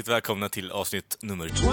Hjärtligt välkomna till avsnitt nummer två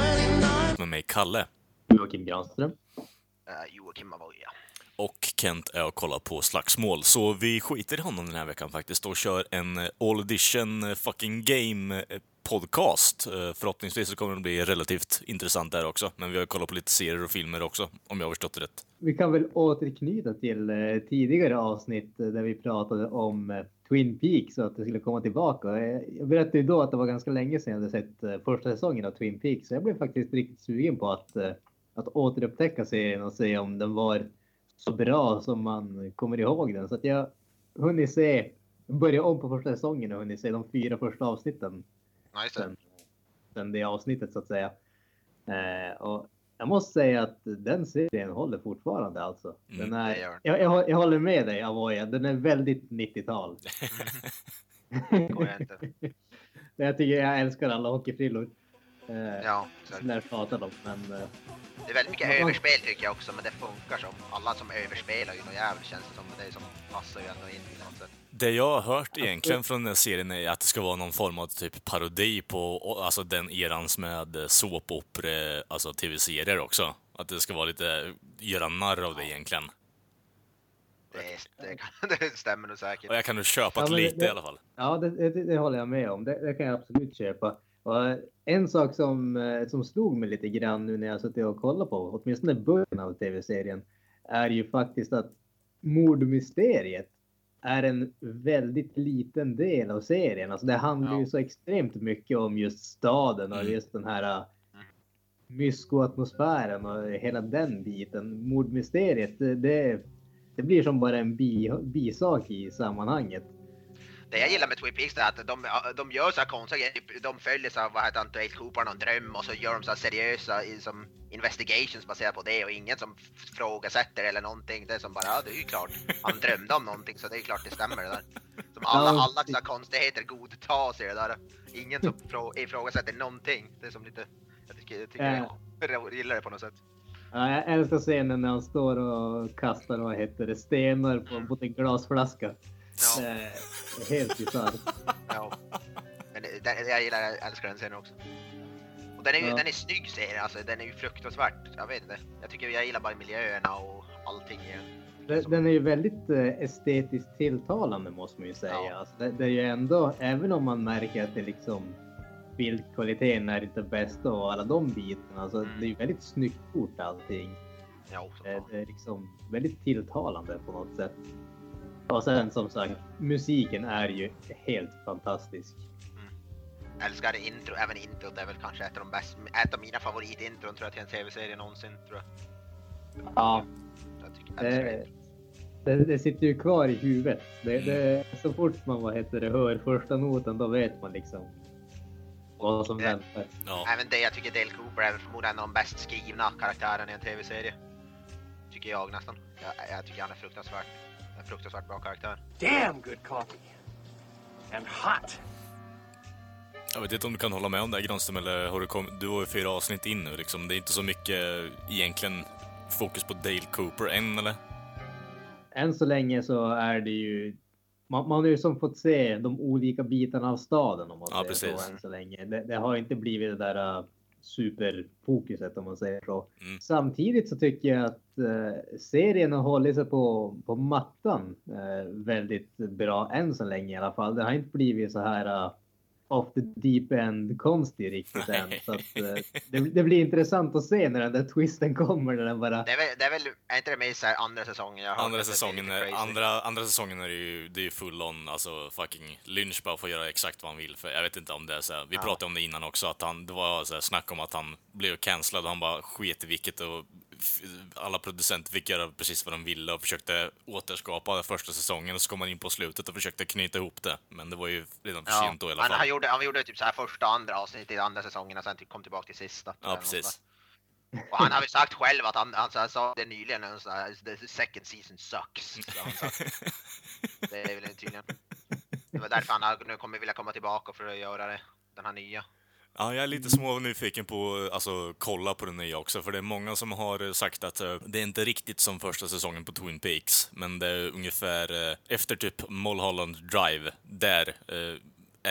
med mig, Kalle. Joakim Granström. Uh, Joakim Avoya. Och Kent är och kollar på slagsmål, så vi skiter i honom den här veckan faktiskt och kör en all edition fucking game podcast. Eh, Förhoppningsvis så kommer det bli relativt intressant där också, men vi har kollat på lite serier och filmer också, om jag har förstått det rätt. Vi kan väl återknyta till eh, tidigare avsnitt eh, där vi pratade om eh, Twin Peaks och att det skulle komma tillbaka. Jag berättade ju då att det var ganska länge sedan jag hade sett eh, första säsongen av Twin Peaks, så jag blev faktiskt riktigt sugen på att, eh, att återupptäcka serien och se om den var så bra som man kommer ihåg den. Så att jag hunnit se, börja om på första säsongen och hunnit se de fyra första avsnitten Nice. sen, sen det avsnittet så att säga. Eh, och jag måste säga att den serien håller fortfarande alltså. Den Mm, är, det gör den. jag, jag, jag håller med dig Avoya, den är väldigt 90-tal. Går jag jag tycker jag älskar alla hockeyfrillor. Eh, Ja. När pratar dem, men eh, Det är väldigt mycket Ja. överspel tycker jag också, men det funkar som. Alla som överspelar ju något jävligt känns det som. Det är som passar ju ändå in på något sätt. Det jag har hört egentligen från den serien är att det ska vara någon form av typ parodi på alltså den erans med såpopera, alltså tv-serier också. Att det ska vara lite, göra narr av det egentligen. Det, stämmer nog säkert. Och jag kan nog köpa Ja, det lite i alla fall. Ja, det, det, det håller jag med om. Det, det kan jag absolut köpa. Och en sak som, eh, som slog mig lite grann nu när jag suttit och kollat på, åtminstone början av tv-serien, är ju faktiskt att mordmysteriet är en väldigt liten del av serien. Alltså det handlar Ja. ju så extremt mycket om just staden och Mm. just den här eh, mysko-atmosfären och hela den biten. Mordmysteriet, det, det blir som bara en bi, bisak i sammanhanget. Det jag gillar med Twin Peaks är att de, de gör så här konstiga grejer. De följer så här, vad heter han, Dale Cooper, någon dröm och så gör de så seriösa som investigations baserat på det och ingen som frågasätter eller någonting. Det är som bara, ja det är ju klart. Han drömde om någonting så det är ju klart det stämmer det där. Som alla, alla så här konstigheter godtas i det där. Ingen som frå- ifrågasätter någonting. Det är som lite, jag tycker, jag, tycker jag gillar det på något sätt. Ja, jag älskar scenen när han står och kastar vad heter det, stenar på, mot en glasflaska. Ja. Det är helt bisarrt. Ja. Men den, jag gillar, jag älskar den scenen också. Och den är ju Ja. den är snygg serien, alltså den är ju fruktansvärt. Jag vet inte. Jag tycker jag gillar bara miljöerna och allting den. Den- är ju väldigt eh, estetiskt tilltalande måste man ju säga. Ja. Alltså, det, det är ju ändå, även om man märker att det liksom bildkvaliteten är inte bästa och alla de bitarna. Alltså, Mm. Det är ju väldigt snyggt gjort allting. Ja, så. Eh, Det är liksom väldigt tilltalande på något sätt. Och sen som sagt, musiken är ju helt fantastisk. Älskar intro, även introt är väl kanske ett av de bästa, ett av mina favoritintron tror jag till en tv-serie någonsin tror jag. Ja, Jag tycker, det, det, det sitter ju kvar i huvudet. Det, det, så fort man vad heter det, hör första noten då vet man liksom vad som väntar. Ja. Även det, jag tycker Dale Cooper är förmodligen en av de bäst skrivna karaktärerna i en tv-serie. Tycker jag nästan. Jag, jag tycker han är fruktansvärt, en fruktansvärt bra karaktär. Damn good coffee. And hot. Jag vet inte om du kan hålla med om det här Granström, eller har du kommit... Du har ju fyra avsnitt in nu liksom. Det är inte så mycket egentligen fokus på Dale Cooper än, eller? Än så länge så är det ju man, man har ju som fått se de olika bitarna av staden om man Ja, säger precis. så än så länge. Det, det har inte blivit det där uh, superfokuset om man säger så. Mm. Samtidigt så tycker jag att eh, serien har hållit sig på, på mattan eh, väldigt bra än så länge i alla fall. Det har inte blivit så här uh, off the deep end konstig riktigt än. Så att, eh, det, det blir intressant att se när den där twisten kommer när den bara Det är väl, det är, väl, är inte det med i så andra säsongen? Jag Andra säsongen, är, andra, andra säsongen är det ju, det är ju full on, alltså fucking Lynch bara får göra exakt vad han vill. För jag vet inte om det är så här, vi Ja. pratade om det innan också, att han, det var så här snack om att han blev cancellad och han bara sket i vilket och alla producenter fick göra precis vad de ville och försökte återskapa första säsongen och så kom man in på slutet och försökte knyta ihop det. Men det var ju redan för sent då i alla han, fall. han, gjorde, han gjorde typ så här första och andra avsnittet i andra säsongen och sen typ kom tillbaka till sista. Ja, precis. Och han har väl sagt själv att han, han, han sa det nyligen, en sån här, the second season sucks. Han sa, det är väl tydligen. Det var därför han nu kommer vilja komma tillbaka för att göra det, den här nya. Ja, jag är lite små nyfiken på alltså kolla på den nya också, för det är många som har sagt att eh, det är inte riktigt som första säsongen på Twin Peaks, men det är ungefär eh, efter typ Mulholland Drive, där eh,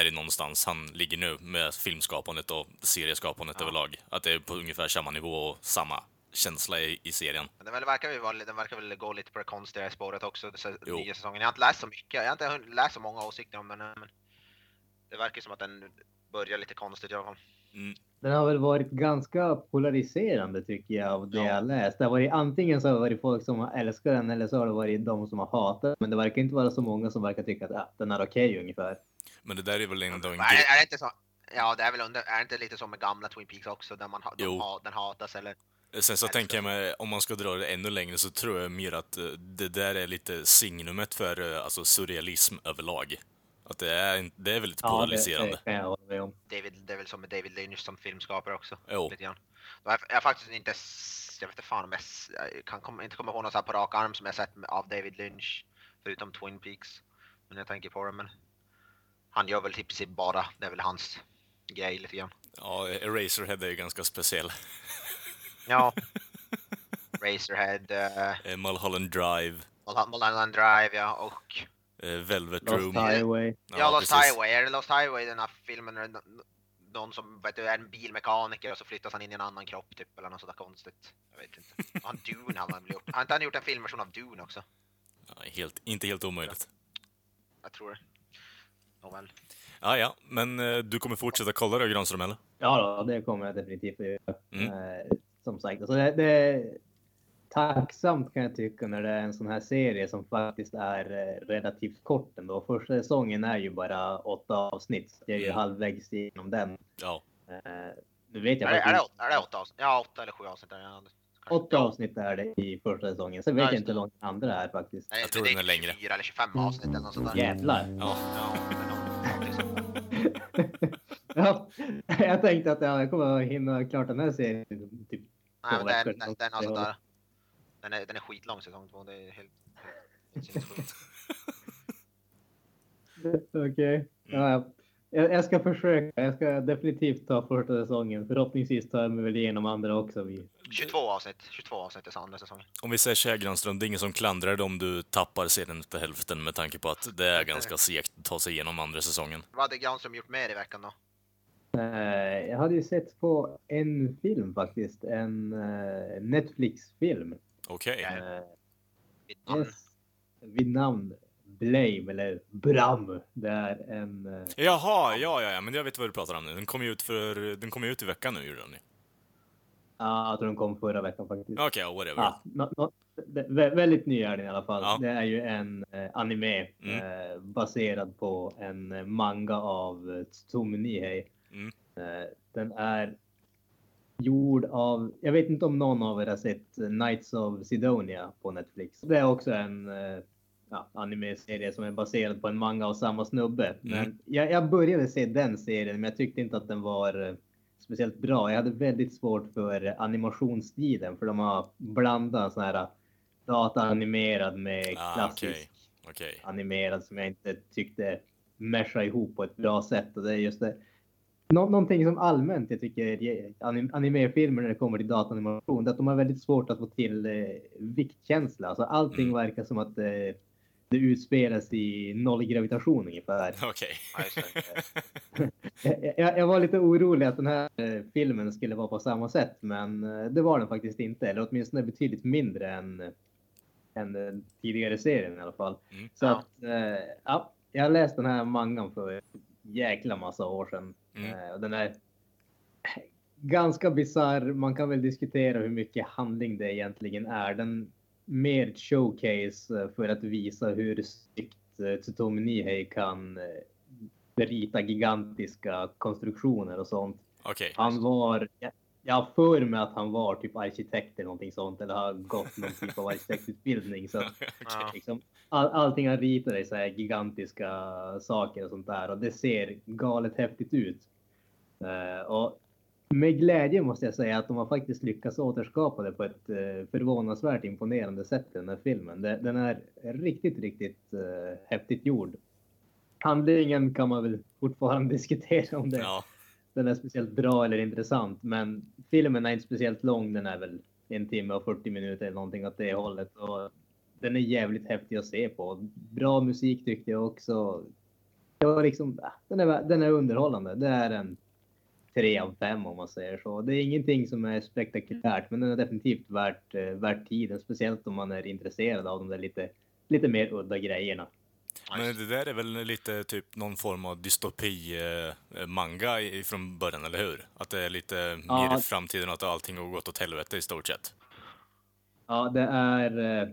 är det någonstans han ligger nu med filmskapandet och serieskapandet överlag. Att det är på ungefär samma nivå och samma känsla i, i serien. Men den väl verkar ju vara, den verkar väl gå lite på det konstiga spåret också, den nya säsongen. Jag har inte läst så mycket, jag har inte läst så många åsikter om den, men det verkar som att den börjar lite konstigt i alla fall. Den har väl varit ganska polariserande tycker jag av det Ja. jag läst. Det har varit antingen så har det varit folk som har älskat den eller så har det varit de som har hatat. Men det verkar inte vara så många som verkar tycka att ah, den är okej ungefär. Men det där är väl ändå en är, grej. det- är det inte så? Ja, det är väl under, är det inte lite som med gamla Twin Peaks också, där man de Jo. ha, den hatas eller? Sen så tänker jag mig, om man ska dra det ännu längre så tror jag mer att eh, det där är lite signumet för eh, alltså surrealism överlag. Att det är, det är väldigt Ja, det, polariserande. det kan jag om. David, det är väl som med David Lynch som filmskapare också. Jo. Lite grann. Jag har, jag har faktiskt inte, jag vet inte fan om jag, jag kan komma, inte komma ihåg något så här på rak arm som jag sett av David Lynch. Förutom Twin Peaks. Men jag tänker på det, men han gör väl typ sig bara, det är väl hans grej lite grann. Ja, Eraserhead är ju ganska speciell. Ja. Razorhead, uh, Mulholland Drive, Mulholland Drive ja, och Velvet Lost Room. Highway. Ja, Lost precis. Highway. Är det Lost Highway den här filmen? Är någon som vet du, är en bilmekaniker och så flyttas han in i en annan kropp typ eller något sådär konstigt. Jag vet inte. Han Dune har han väl gjort. Har inte han gjort en filmversion av Dune också? Ja, helt, inte helt omöjligt. Jag tror det. Nåväl. Ja, ja, men eh, du kommer fortsätta kolla det, Granström, eller? Ja, då, det kommer jag definitivt att göra. Mm. Eh, som sagt, alltså det, det tacksamt kan jag tycka när det är en sån här serie som faktiskt är eh, relativt kort ändå. Första säsongen är ju bara åtta avsnitt. Så jag är ju Mm. halvvägs igenom den. Ja. Eh, nu vet jag Är, det- är, det, faktiskt är det åtta avsnitt? Ja, åtta eller sju avsnitt är det. Kanske. åtta avsnitt är det i första säsongen. Sen vet Ja, jag inte hur det. långt den andra är faktiskt. Nej, Jag tror det den är längre. 24 eller 25 avsnitt eller något sånt där. Jävlar! Ja. Ja, jag tänkte att ja, jag kommer att hinna klart den här serien typ Nej, men Två den, veckor. den, den, har sånt där. Den, är, den är skitlång säsong två. Det är helt, helt. Okej. Ja, ja. jag, jag ska försöka. Jag ska definitivt ta första säsongen. Förhoppningsvis tar jag mig väl igenom andra också. Vi. 22 avsnitt. 22 avsnitt är andra säsongen. Om vi säger så här, Granström, det är ingen som klandrar dig om du tappar serien efter hälften med tanke på att det är ganska segt att ta sig igenom andra säsongen. Vad hade Granström gjort mer i veckan då? Eh, jag hade ju sett på en film faktiskt. En eh, Netflix-film. Okej. Ja. Eh. Vid namn Blame eller Bram. Det är en... Eh, Jaha, ja, ja, ja, men jag vet vad du pratar om nu. Den kom ju ut, för, den kom ju ut i veckan nu, gjorde den ju. ja, jag tror den kom förra veckan faktiskt. Okej, ja, whatever. Ja, det- vä- väldigt ny är den i alla fall. Ja. Det är ju en eh, anime Mm. eh, baserad på en eh, manga av eh, Tsutomu Nihei. Mm. Eh, den är gjord av, jag vet inte om någon av er har sett eh, Knights of Sidonia på Netflix. Det är också en eh, ja, anime-serie som är baserad på en manga av samma snubbe. Mm. Men jag, jag började se den serien, men jag tyckte inte att den var eh, speciellt bra. Jag hade väldigt svårt för animationsstilen, för de har blandat sån här dataanimerad med Ah, klassisk okej. Okej. animerad som jag inte tyckte mesha ihop på ett bra sätt. Och det är just det. Nå någonting som allmänt jag tycker anim animefilmer när det kommer till dataanimation, det är att de har väldigt svårt att få till eh, viktkänsla. Alltså allting Mm. verkar som att eh, det utspelas i nollgravitation ungefär. Okej. Just Jag, jag, jag var lite orolig att den här eh, filmen skulle vara på samma sätt, men eh, det var den faktiskt inte. Eller åtminstone betydligt mindre än, än den tidigare serien i alla fall. Mm. Så Ja. att, eh, ja, jag läste den här mangan för jäkla massa år sedan. Mm. Eh, och den är ganska bizarr. Man kan väl diskutera hur mycket handling det egentligen är. Den mer ett showcase eh, för att visa hur snyggt eh, Tsutomu Nihei kan rita gigantiska konstruktioner och sånt. Okej. Han var, jag har för mig att han var typ arkitekt eller någonting sånt eller har gått någon typ av arkitektutbildning. Så att, Ja. liksom, all, allting han ritar är så här gigantiska saker och sånt där och det ser galet häftigt ut. Eh, och med glädje måste jag säga att de har faktiskt lyckats återskapa det på ett eh, förvånansvärt imponerande sätt i den här filmen. Det, den är riktigt, riktigt eh, häftigt gjord. Handlingen kan man väl fortfarande diskutera om det Ja, den är speciellt bra eller intressant. Men filmen är inte speciellt lång. Den är väl en timme och 40 minuter eller någonting åt det hållet. Och den är jävligt häftig att se på. Bra musik tyckte jag också. Jag liksom, äh, den, är, den är underhållande. Det är en tre av fem om man säger så. Det är ingenting som är spektakulärt, men den är definitivt värt, eh, värt tiden. Speciellt om man är intresserad av de där lite, lite mer udda grejerna men det där är väl lite typ någon form av dystopi-manga från början, eller hur? Att det är lite Ja. mer i framtiden att allting har gått åt helvete i stort sett. Ja, det är... eh,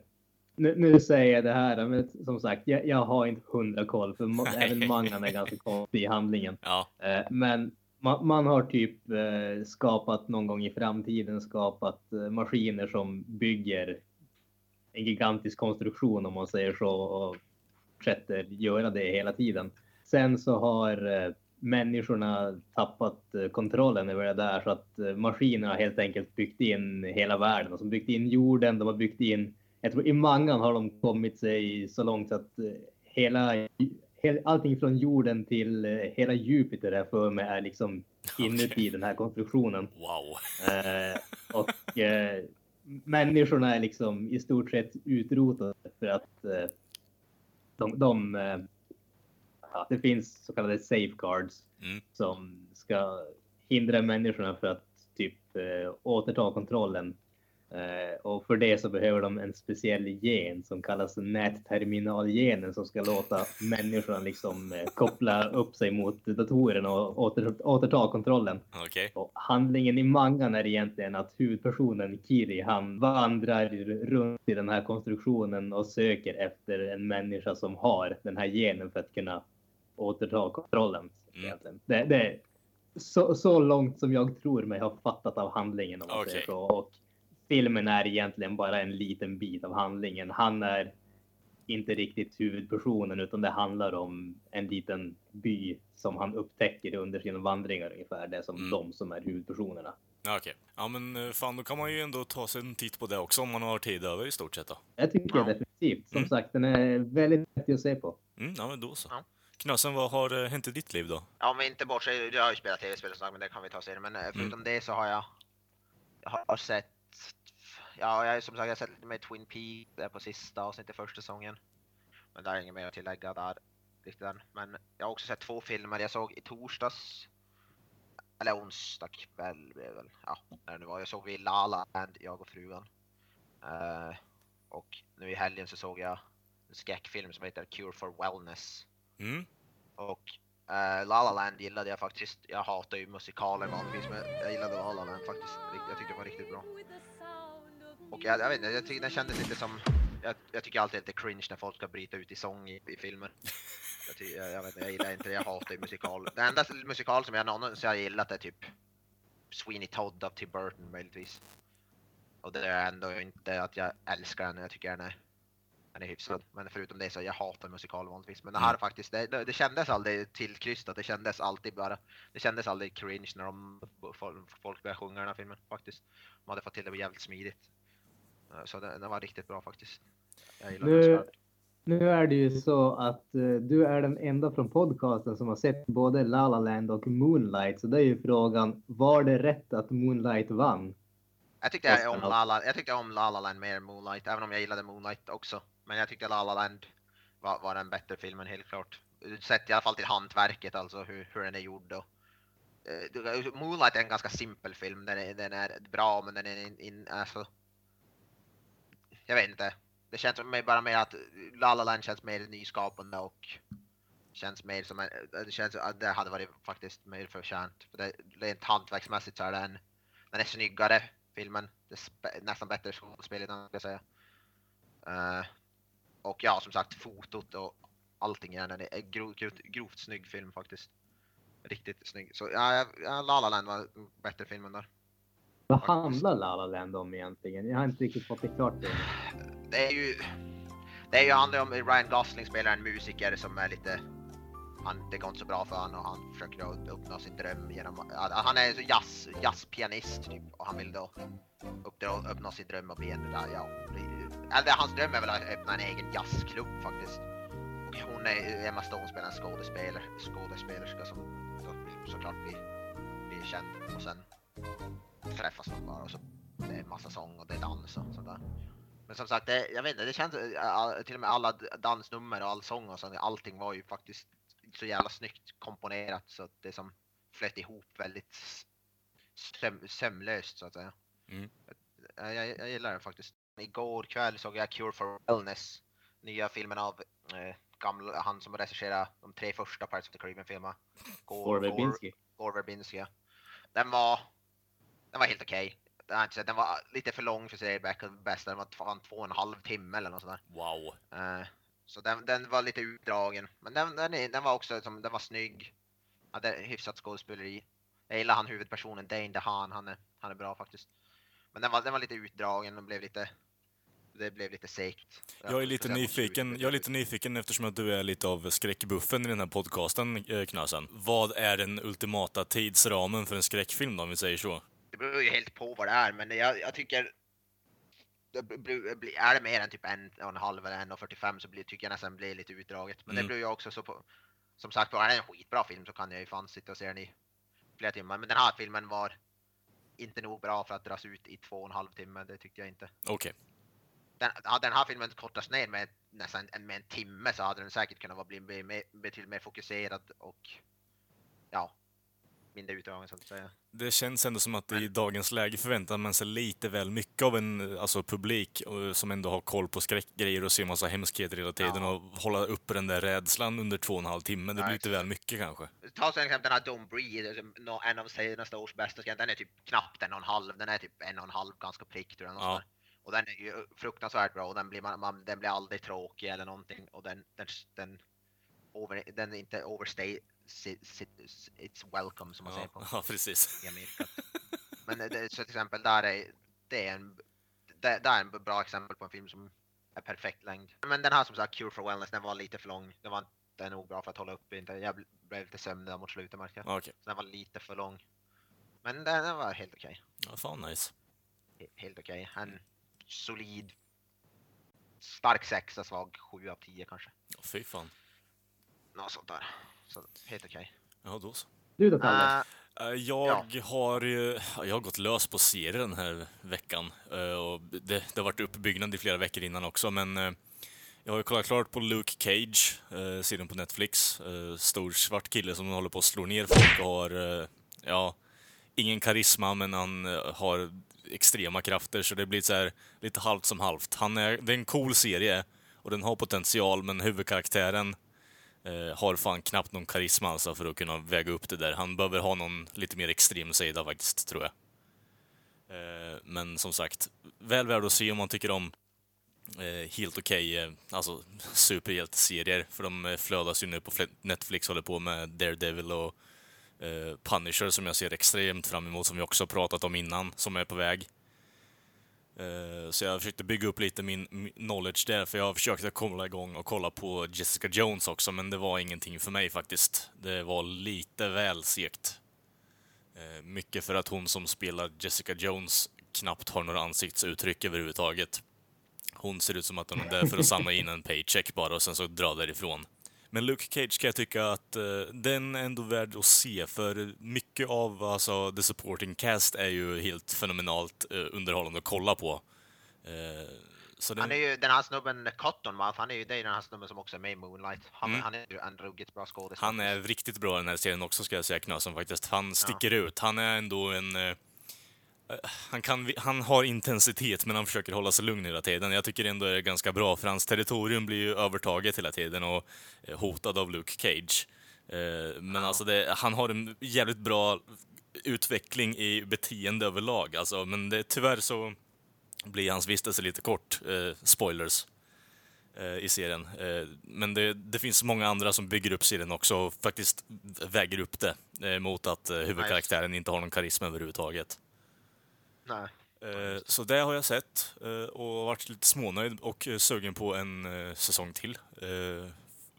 Nu, nu säger jag det här, men som sagt, jag, jag har inte hundra koll för ma- även mangan är ganska konstig i handlingen. Ja, Eh, Men man, man har typ eh, skapat någon gång i framtiden skapat eh, maskiner som bygger en gigantisk konstruktion om man säger så och fortsätter göra det hela tiden. Sen så har eh, människorna tappat eh, kontrollen över det där så att eh, maskinerna har helt enkelt byggt in hela världen och som byggt in jorden. De har byggt in, jag tror i mangan har de kommit sig så långt så att hela hel- allting från jorden till hela Jupiter är för mig är liksom inuti den här konstruktionen. wow. Eh, och eh, människorna är liksom i stort sett utrotade för att eh, de, de eh, ja, det finns så kallade safeguards Mm. som ska hindra människorna för att typ eh, återta kontrollen. Eh, och för det så behöver de en speciell gen som kallas nätterminalgenen som ska låta människorna liksom eh, koppla upp sig mot datorerna och åter, återta kontrollen. Okej. Och handlingen i mangan är egentligen att huvudpersonen Kiri, han vandrar runt i den här konstruktionen och söker efter en människa som har den här genen för att kunna återta kontrollen. Mm. Det, det är så, så långt som jag tror mig ha fattat av handlingen om man Okej. säger så. Och filmen är egentligen bara en liten bit av handlingen. Han är inte riktigt huvudpersonen utan det handlar om en liten by som han upptäcker under sina vandringar ungefär. Det är som Mm. de som är huvudpersonerna. Ja, okej. Ja, men eh, fan, då kan man ju ändå ta sig en titt på det också om man har tid över i stort sett då. Jag tycker Ja. definitivt. Som Mm. sagt, den är väldigt häftig att se på. Mm, ja, men då så. Ja. Knösen, vad har eh, hänt i ditt liv då? Ja, men inte bortse, jag har ju spelat tv-spel och sånt, men det kan vi ta senare. Men eh, förutom det så har jag, jag har sett, ja, jag som sagt, jag har sett lite mer Twin Peaks där på sista avsnittet första säsongen. Men där är inget mer att tillägga där riktigt än. Men jag har också sett två filmer. Jag såg i torsdags, eller onsdag kväll blev väl, ja, när det var. Jag såg vi La La Land, jag och frugan. Eh, och nu i helgen så såg jag en skräckfilm som heter Cure for Wellness. Mm? Och uh, La La Land gillade jag faktiskt. Jag hatar ju musikaler vanligtvis men jag gillade La La Land faktiskt. Jag tyckte det var riktigt bra. Och jag, jag vet inte, jag tycker den kändes lite som... Jag, jag tycker alltid att det är cringe när folk ska bryta ut i sång i, i filmer. Jag, ty, jag, jag, vet, inte, jag gillar inte det, jag hatar musikal. Den enda musikal som jag någonsin har gillat är typ Sweeney Todd av Tim Burton möjligtvis. Och det är ändå inte att jag älskar den, jag tycker den är den är hyfsad. Men förutom det så jag hatar musikal vanligtvis. Men det här faktiskt, det, det, kändes aldrig tillkrystat. Det kändes alltid bara, det kändes aldrig cringe när de, folk, folk började sjunga den här filmen faktiskt. De hade fått till det jävligt smidigt. Eh, Så den, den var riktigt bra faktiskt. Nu, nu är det ju så att eh, du är den enda från podcasten som har sett både La La Land och Moonlight. Så det är ju frågan, var det rätt att Moonlight vann? Jag tyckte jag om La La, jag tyckte om La La Land mer än Moonlight, även om jag gillade Moonlight också. Men jag tyckte La La Land var, var den bättre filmen helt klart. Sett i alla fall till hantverket, alltså hur, hur den är gjord eh, det- Moonlight är en ganska simpel film, den är, den är bra men den är in, in, alltså, jag vet inte. Det känns mig bara mer att La La Land känns mer nyskapande och känns mer som en, det känns att det hade varit faktiskt mer förtjänt. För det, rent hantverksmässigt så är den, den är snyggare filmen. Det är nästan bättre skådespel ska jag säga. Uh, och ja, som sagt fotot och allting i den är grovt, grov, grovt snygg film faktiskt. Riktigt snygg. Så ja, ja, La La Land var en bättre filmen där. Vad handlar La La Land om egentligen? Jag har inte riktigt fått det klart för mig. Det är ju... Det är ju handlar om Ryan Gosling spelar en musiker som är lite... Han, det går inte så bra för honom och han försöker uppnå sin dröm genom... Han är jazz, jazzpianist typ och han vill då uppnå, uppnå sin dröm och bli en... Ja, eller hans dröm är väl att öppna en egen jazzklubb faktiskt. Och hon är, Emma Stone spelar en skådespelare, skådespelerska som då såklart blir, blir känd och sen träffas de bara och så det är massa sång och det är dans och sådär. Men som sagt, det, jag vet inte, det känns till och med alla dansnummer och all sång och sånt, allting var ju faktiskt så jävla snyggt komponerat så att det som flöt ihop väldigt söm, sömlöst så att säga. Mm. Jag, jag, jag gillar det faktiskt. Igår kväll såg jag Cure for Wellness, nya filmen av eh, gamla, han som regisserade de tre första Pirates of the Caribbean-filmerna. Gore Verbinski. Gore Verbinski, ja. Den var, den var helt okej. Okay. Den var lite för lång för serieback bästa, den var fan två och en halv timme eller något sånt där. Wow. Uh, så den, den var lite utdragen, men den, den, den var också som, den var snygg. Hade hyfsat skådespeleri. Jag gillar han huvudpersonen Dane DeHaan, han är, han är bra faktiskt. Men den var, den var lite utdragen och blev lite det blev lite segt. Jag är lite nyfiken, jag är lite nyfiken eftersom att du är lite av skräckbuffen i den här podcasten, eh, Knasen. Vad är den ultimata tidsramen för en skräckfilm då, om vi säger så? Det beror ju helt på vad det är, men jag, jag tycker är det mer än typ en och en halv eller en och 45 så blir, tycker jag nästan blir lite utdraget. Men mm. det blir ju också så på, som sagt var, är det en skitbra film så kan jag ju fan sitta och se den i flera timmar. Men den här filmen var inte nog bra för att dras ut i två och en halv timme, det tyckte jag inte. Okej. Okay den, hade den här filmen kortats ner med nästan en, med en timme så hade den säkert kunnat bli, bli, betydligt mer fokuserad och ja, mindre utdragen så att säga. Det känns ändå som att i dagens läge förväntar man sig lite väl mycket av en alltså, publik som ändå har koll på skräckgrejer och ser massa hemskheter hela tiden ja. och hålla uppe den där rädslan under två och en halv timme. Det blir ja, lite väl mycket kanske. Ta till exempel den här Don't Breathe, en av senaste års bästa, den är typ knappt en och en halv, den är typ en och en halv ganska prick tror jag. Ja. Och den är ju fruktansvärt bra och den blir, man, man, den blir aldrig tråkig eller någonting och den, den, den, over, den är inte overstay it's welcome som man ja, säger på ja, precis. i Amerika. Men det, så till exempel där är det är en det, det är en bra exempel på en film som är perfekt längd. Men den här som sagt, Cure for Wellness, den var lite för lång. Den var inte nog bra för att hålla upp. Inte. Jag blev lite sömnig mot slutet märker jag. Okay. Så den var lite för lång. Men den, den var helt okej. Okay. Ja, fan nice. Helt okej. Okay solid stark sexa, svag 7 av 10 kanske. Ja, fy fan. Något sånt där. Så helt okej. Okay. Ja, då så. Du då, Kalle? Uh, jag ja. har jag har gått lös på serier den här veckan. Uh, och det, det har varit uppbyggnad i flera veckor innan också, men uh, jag har ju kollat klart på Luke Cage, uh, serien på Netflix. stor svart kille som håller på att slå ner folk och har, ja, ingen karisma, men han har extrema krafter, så det blir så här, lite halvt som halvt. Han är, det är en cool serie och den har potential, men huvudkaraktären eh, har fan knappt någon karisma alltså för att kunna väga upp det där. Han behöver ha någon lite mer extrem sida faktiskt, tror jag. Eh, men som sagt, väl värd att se om man tycker om eh, helt okej, okay, eh, alltså superhjälteserier, för de eh, flödas ju nu på Netflix, håller på med Daredevil och Eh, Punisher som jag ser extremt fram emot, som vi också pratat om innan, som är på väg. Eh, så jag försökte bygga upp lite min knowledge där, för jag försökte komma igång och kolla på Jessica Jones också, men det var ingenting för mig faktiskt. Det var lite väl segt. Eh, mycket för att hon som spelar Jessica Jones knappt har några ansiktsuttryck överhuvudtaget. Hon ser ut som att hon är där för att samla in en paycheck bara och sen så dra därifrån. Men Luke Cage kan jag tycka att uh, den är ändå värd att se, för mycket av alltså, the supporting cast är ju helt fenomenalt uh, underhållande att kolla på. Så den... Han är ju den här snubben Cottonmouth, han är ju det är den här snubben som också är med i Moonlight. Han, mm. han är ju en ruggigt bra skådis. Han är riktigt bra i den här serien också ska jag säga, Knasen faktiskt. Han sticker ja. ut. Han är ändå en han, kan, han har intensitet, men han försöker hålla sig lugn hela tiden. Jag tycker ändå det är ganska bra, för hans territorium blir ju övertaget hela tiden och eh, hotad av Luke Cage. Eh, men alltså, det, han har en jävligt bra utveckling i beteende överlag, alltså, men det, tyvärr så blir hans vistelse lite kort. Eh, spoilers i serien. Men det, det, finns många andra som bygger upp serien också och faktiskt väger upp det mot att huvudkaraktären inte har någon karisma överhuvudtaget. Nej. Eh, Så det har jag sett eh, och varit lite smånöjd och eh, sugen på en eh, säsong till. Eh,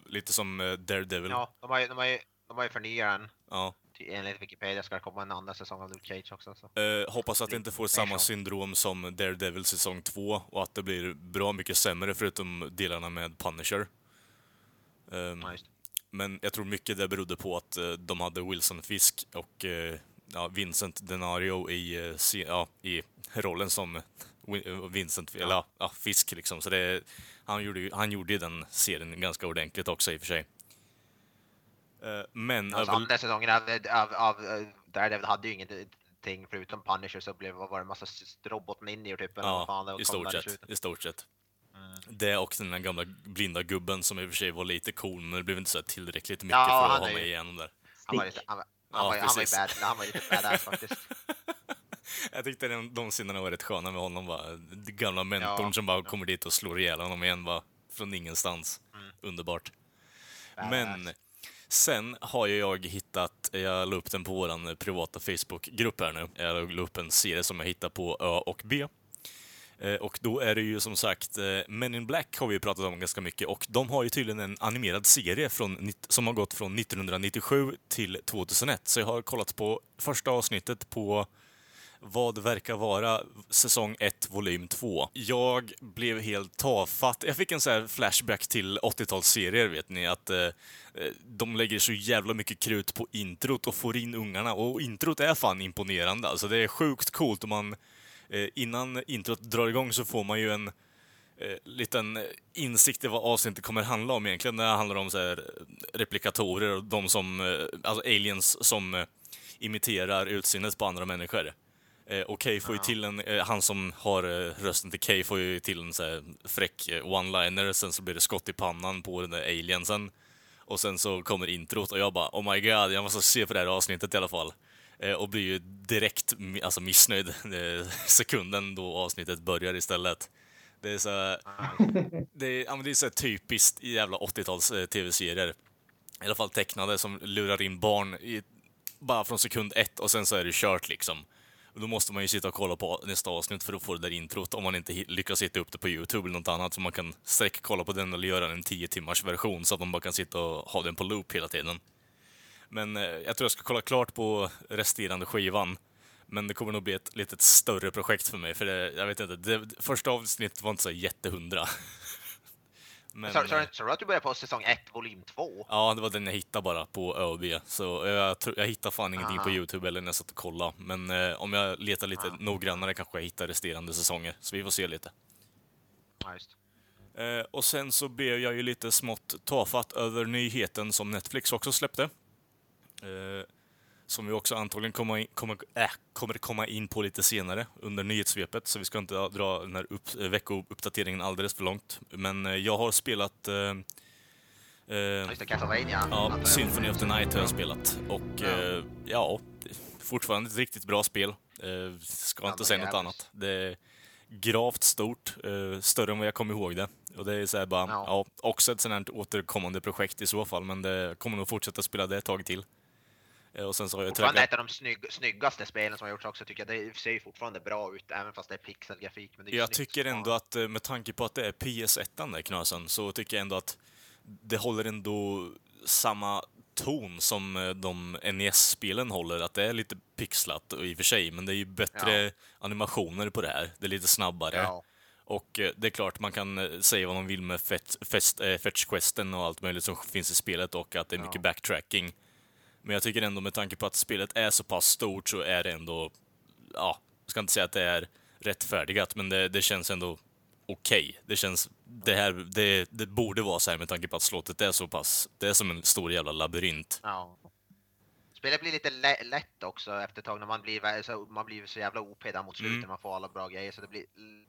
Lite som eh, Daredevil. Ja, de har ju, de har ju, de har ju förnyat den. Ja. Enligt Wikipedia ska det komma en andra säsong av Luke Cage också. Så. Eh, hoppas att det inte får samma syndrom som Daredevil säsong 2 och att det blir bra mycket sämre förutom delarna med Punisher. Ehm, Ja. Men jag tror mycket det berodde på att eh, de hade Wilson Fisk och eh, ja, Vincent Denario i, eh, ja, i rollen som Vincent, eller ja, Fisk liksom. Så det, han, gjorde ju, han gjorde ju den serien ganska ordentligt också i och för sig. Eh, Men Alltså, andra säsongen av, av, av eh, Daredevil hade ju ingenting förutom Punisher så blev, var det en massa robotninjor typ. eller vad fan ja, i stort sett. I stort sett. Det och den där gamla blinda gubben som i och för sig var lite cool, men det blev inte så tillräckligt mycket Ja, för att ha med igenom där. Han var, lite, han, var- Ja, han, var, han var ju bad, han var lite badass faktiskt. Jag tyckte den, de scenerna var rätt sköna med honom. Bara. Gamla mentorn Ja, som bara kommer dit och slår ihjäl honom igen bara, från ingenstans. Mm. Underbart. Badass. Men sen har ju jag hittat, jag la upp den på vår privata Facebookgrupp här nu. Jag la upp en serie som jag hittade på Ö och B. Eh, och då är det ju som sagt, eh, Men in Black har vi ju pratat om ganska mycket och de har ju tydligen en animerad serie från, som har gått från 1997 till 2001. Så jag har kollat på första avsnittet på vad verkar vara säsong 1, volym 2. Jag blev helt tafatt. Jag fick en sån här flashback till 80-talsserier, vet ni, att eh, eh, de lägger så jävla mycket krut på introt och får in ungarna. Och introt är fan imponerande. Alltså det är sjukt coolt och man eh, innan introt drar igång så får man ju en eh, liten insikt i vad avsnittet kommer handla om egentligen. Det handlar om så här, eh, replikatorer och de som, eh, alltså aliens som eh, imiterar utseendet på andra människor. Eh, och Kay får ju till en, han som har rösten till Kay får ju till en så här fräck one-liner, sen så blir det skott i pannan på den där aliensen. Och sen så kommer introt och jag bara oh my god, jag måste se på det här avsnittet i alla fall. Eh, och blir ju direkt alltså, missnöjd eh, sekunden då avsnittet börjar istället. Det är så det är, det är så typiskt i jävla 80-tals eh, tv-serier. I alla fall tecknade som lurar in barn i, bara från sekund ett och sen så är det kört liksom. Då måste man ju sitta och kolla på nästa avsnitt för att få det där introt om man inte lyckas hitta upp det på Youtube eller något annat så man kan sträckkolla på den eller göra en 10 timmars version så att man bara kan sitta och ha den på loop hela tiden. Men eh, jag tror jag ska kolla klart på resterande skivan. Men det kommer nog bli ett litet större projekt för mig, för det, jag vet inte, det, första avsnittet var inte så jättehundra. Men, Så, så, eh, så, att du börjar på säsong 1, volym 2? Ja, det var den jag hittade bara på ÖB. Så jag, tror- jag hittade fan ingenting Aha. på Youtube eller när jag satt och kollade. Men eh, om jag letar lite Ja. noggrannare kanske jag hittar resterande säsonger. Så vi får se lite. Ja, just. Eh, och sen så blev jag ju lite smått tafatt över nyheten som Netflix också släppte. Eh, som vi också antagligen kommer, in, kommer, äh, kommer komma in på lite senare under nyhetssvepet. Så vi ska inte dra den här upp, eh, veckouppdateringen alldeles för långt. Men eh, jag har spelat eh, eh, Ja. Symphony of the Night har jag spelat. Och Ja. ja, fortfarande ett riktigt bra spel. Eh, ska inte säga något annat. Det är gravt stort, eh, större än vad jag kommer ihåg det. Och det är så här bara, ja. också ett sånt här återkommande projekt i så fall, men det kommer nog fortsätta spela det ett tag till. Eh, och sen så har jag Fortfarande ett av de snygg, snyggaste spelen som har gjorts också tycker jag. Det ser ju fortfarande bra ut även fast det är pixelgrafik. Men det är Jag tycker ändå att eh, med tanke på att det är PS1 där knösen, så tycker jag ändå att det håller ändå samma ton som eh, de NES-spelen håller. Att det är lite pixlat i och för sig, men det är ju bättre animationer på det här. Det är lite snabbare. Ja. Och det är klart, man kan säga vad man vill med fetch-questen och allt möjligt som finns i spelet och att det är mycket Ja. backtracking. Men jag tycker ändå med tanke på att spelet är så pass stort så är det ändå, ja, jag ska inte säga att det är rättfärdigat, men det, det känns ändå okej. Det känns, det här, det, det borde vara så här med tanke på att slottet är så pass, det är som en stor jävla labyrint. Ja. Spelet blir lite lä- lätt också efter ett tag när man blir, så, man blir så jävla OP där mot slutet, Mm. man får alla bra grejer så det blir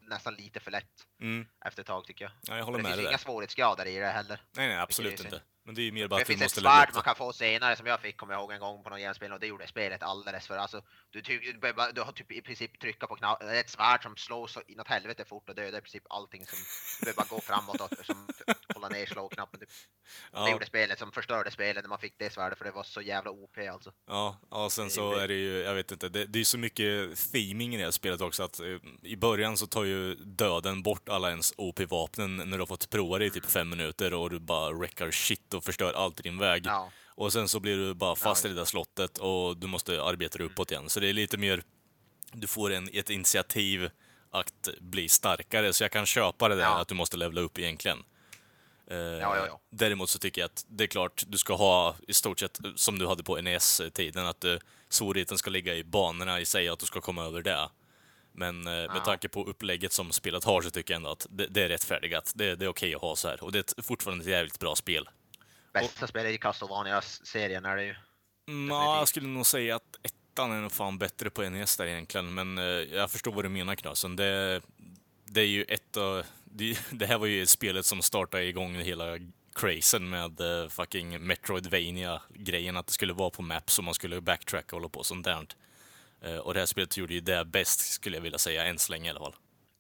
nästan lite för lätt Mm. efter ett tag tycker jag. Ja, jag håller det med finns dig inga svårighetsgrader i det heller. Nej, nej, absolut inte. Men det är ju mer bara Det att vi finns ett svärd man det. kan få senare som jag fick, kommer jag ihåg en gång på någon genomspel och det gjorde spelet alldeles för alltså. Du, ty, du, du har typ i princip trycka på knappen, ett svärd som slår så inåt helvete fort och dödar i princip allting som, du behöver bara gå framåt och som, hålla ner slå-knappen. Typ. Det Ja, gjorde spelet som förstörde spelet när man fick det svärdet för det var så jävla OP alltså. ja, ja, sen Det så är det ju, jag vet inte, det, det är så mycket theming i det här spelet också att eh, i början så tar ju döden bort alla ens OP-vapnen när du har fått prova det i typ fem minuter och du bara wreckar shit och förstör allt i din väg. Ja. Och sen så blir du bara fast Ja. i det där slottet och du måste arbeta dig uppåt igen. Så det är lite mer, du får en, ett initiativ att bli starkare, så jag kan köpa det där Ja. att du måste levla upp egentligen. Eh, Ja, ja, ja. Däremot så tycker jag att det är klart, du ska ha i stort sett som du hade på NES-tiden, att uh, svårigheten ska ligga i banorna i sig, att du ska komma över det. Men eh, med Ja. tanke på upplägget som spelet har så tycker jag ändå att det, det är rättfärdigat. Det, det är okej att ha så här. Och det är ett, fortfarande ett jävligt bra spel. Bästa spelet i Castlevania-serien är det ju. Mm, ja, jag skulle nog säga att ettan är nog fan bättre på NES där egentligen, men eh, jag förstår vad du menar Knasen. Det, det är ju ett av... Det, det här var ju spelet som startade igång hela crazen med eh, fucking Metroidvania-grejen, att det skulle vara på maps och man skulle backtracka och hålla på och sånt där. Eh, och det här spelet gjorde ju det bäst, skulle jag vilja säga, än så länge i alla fall.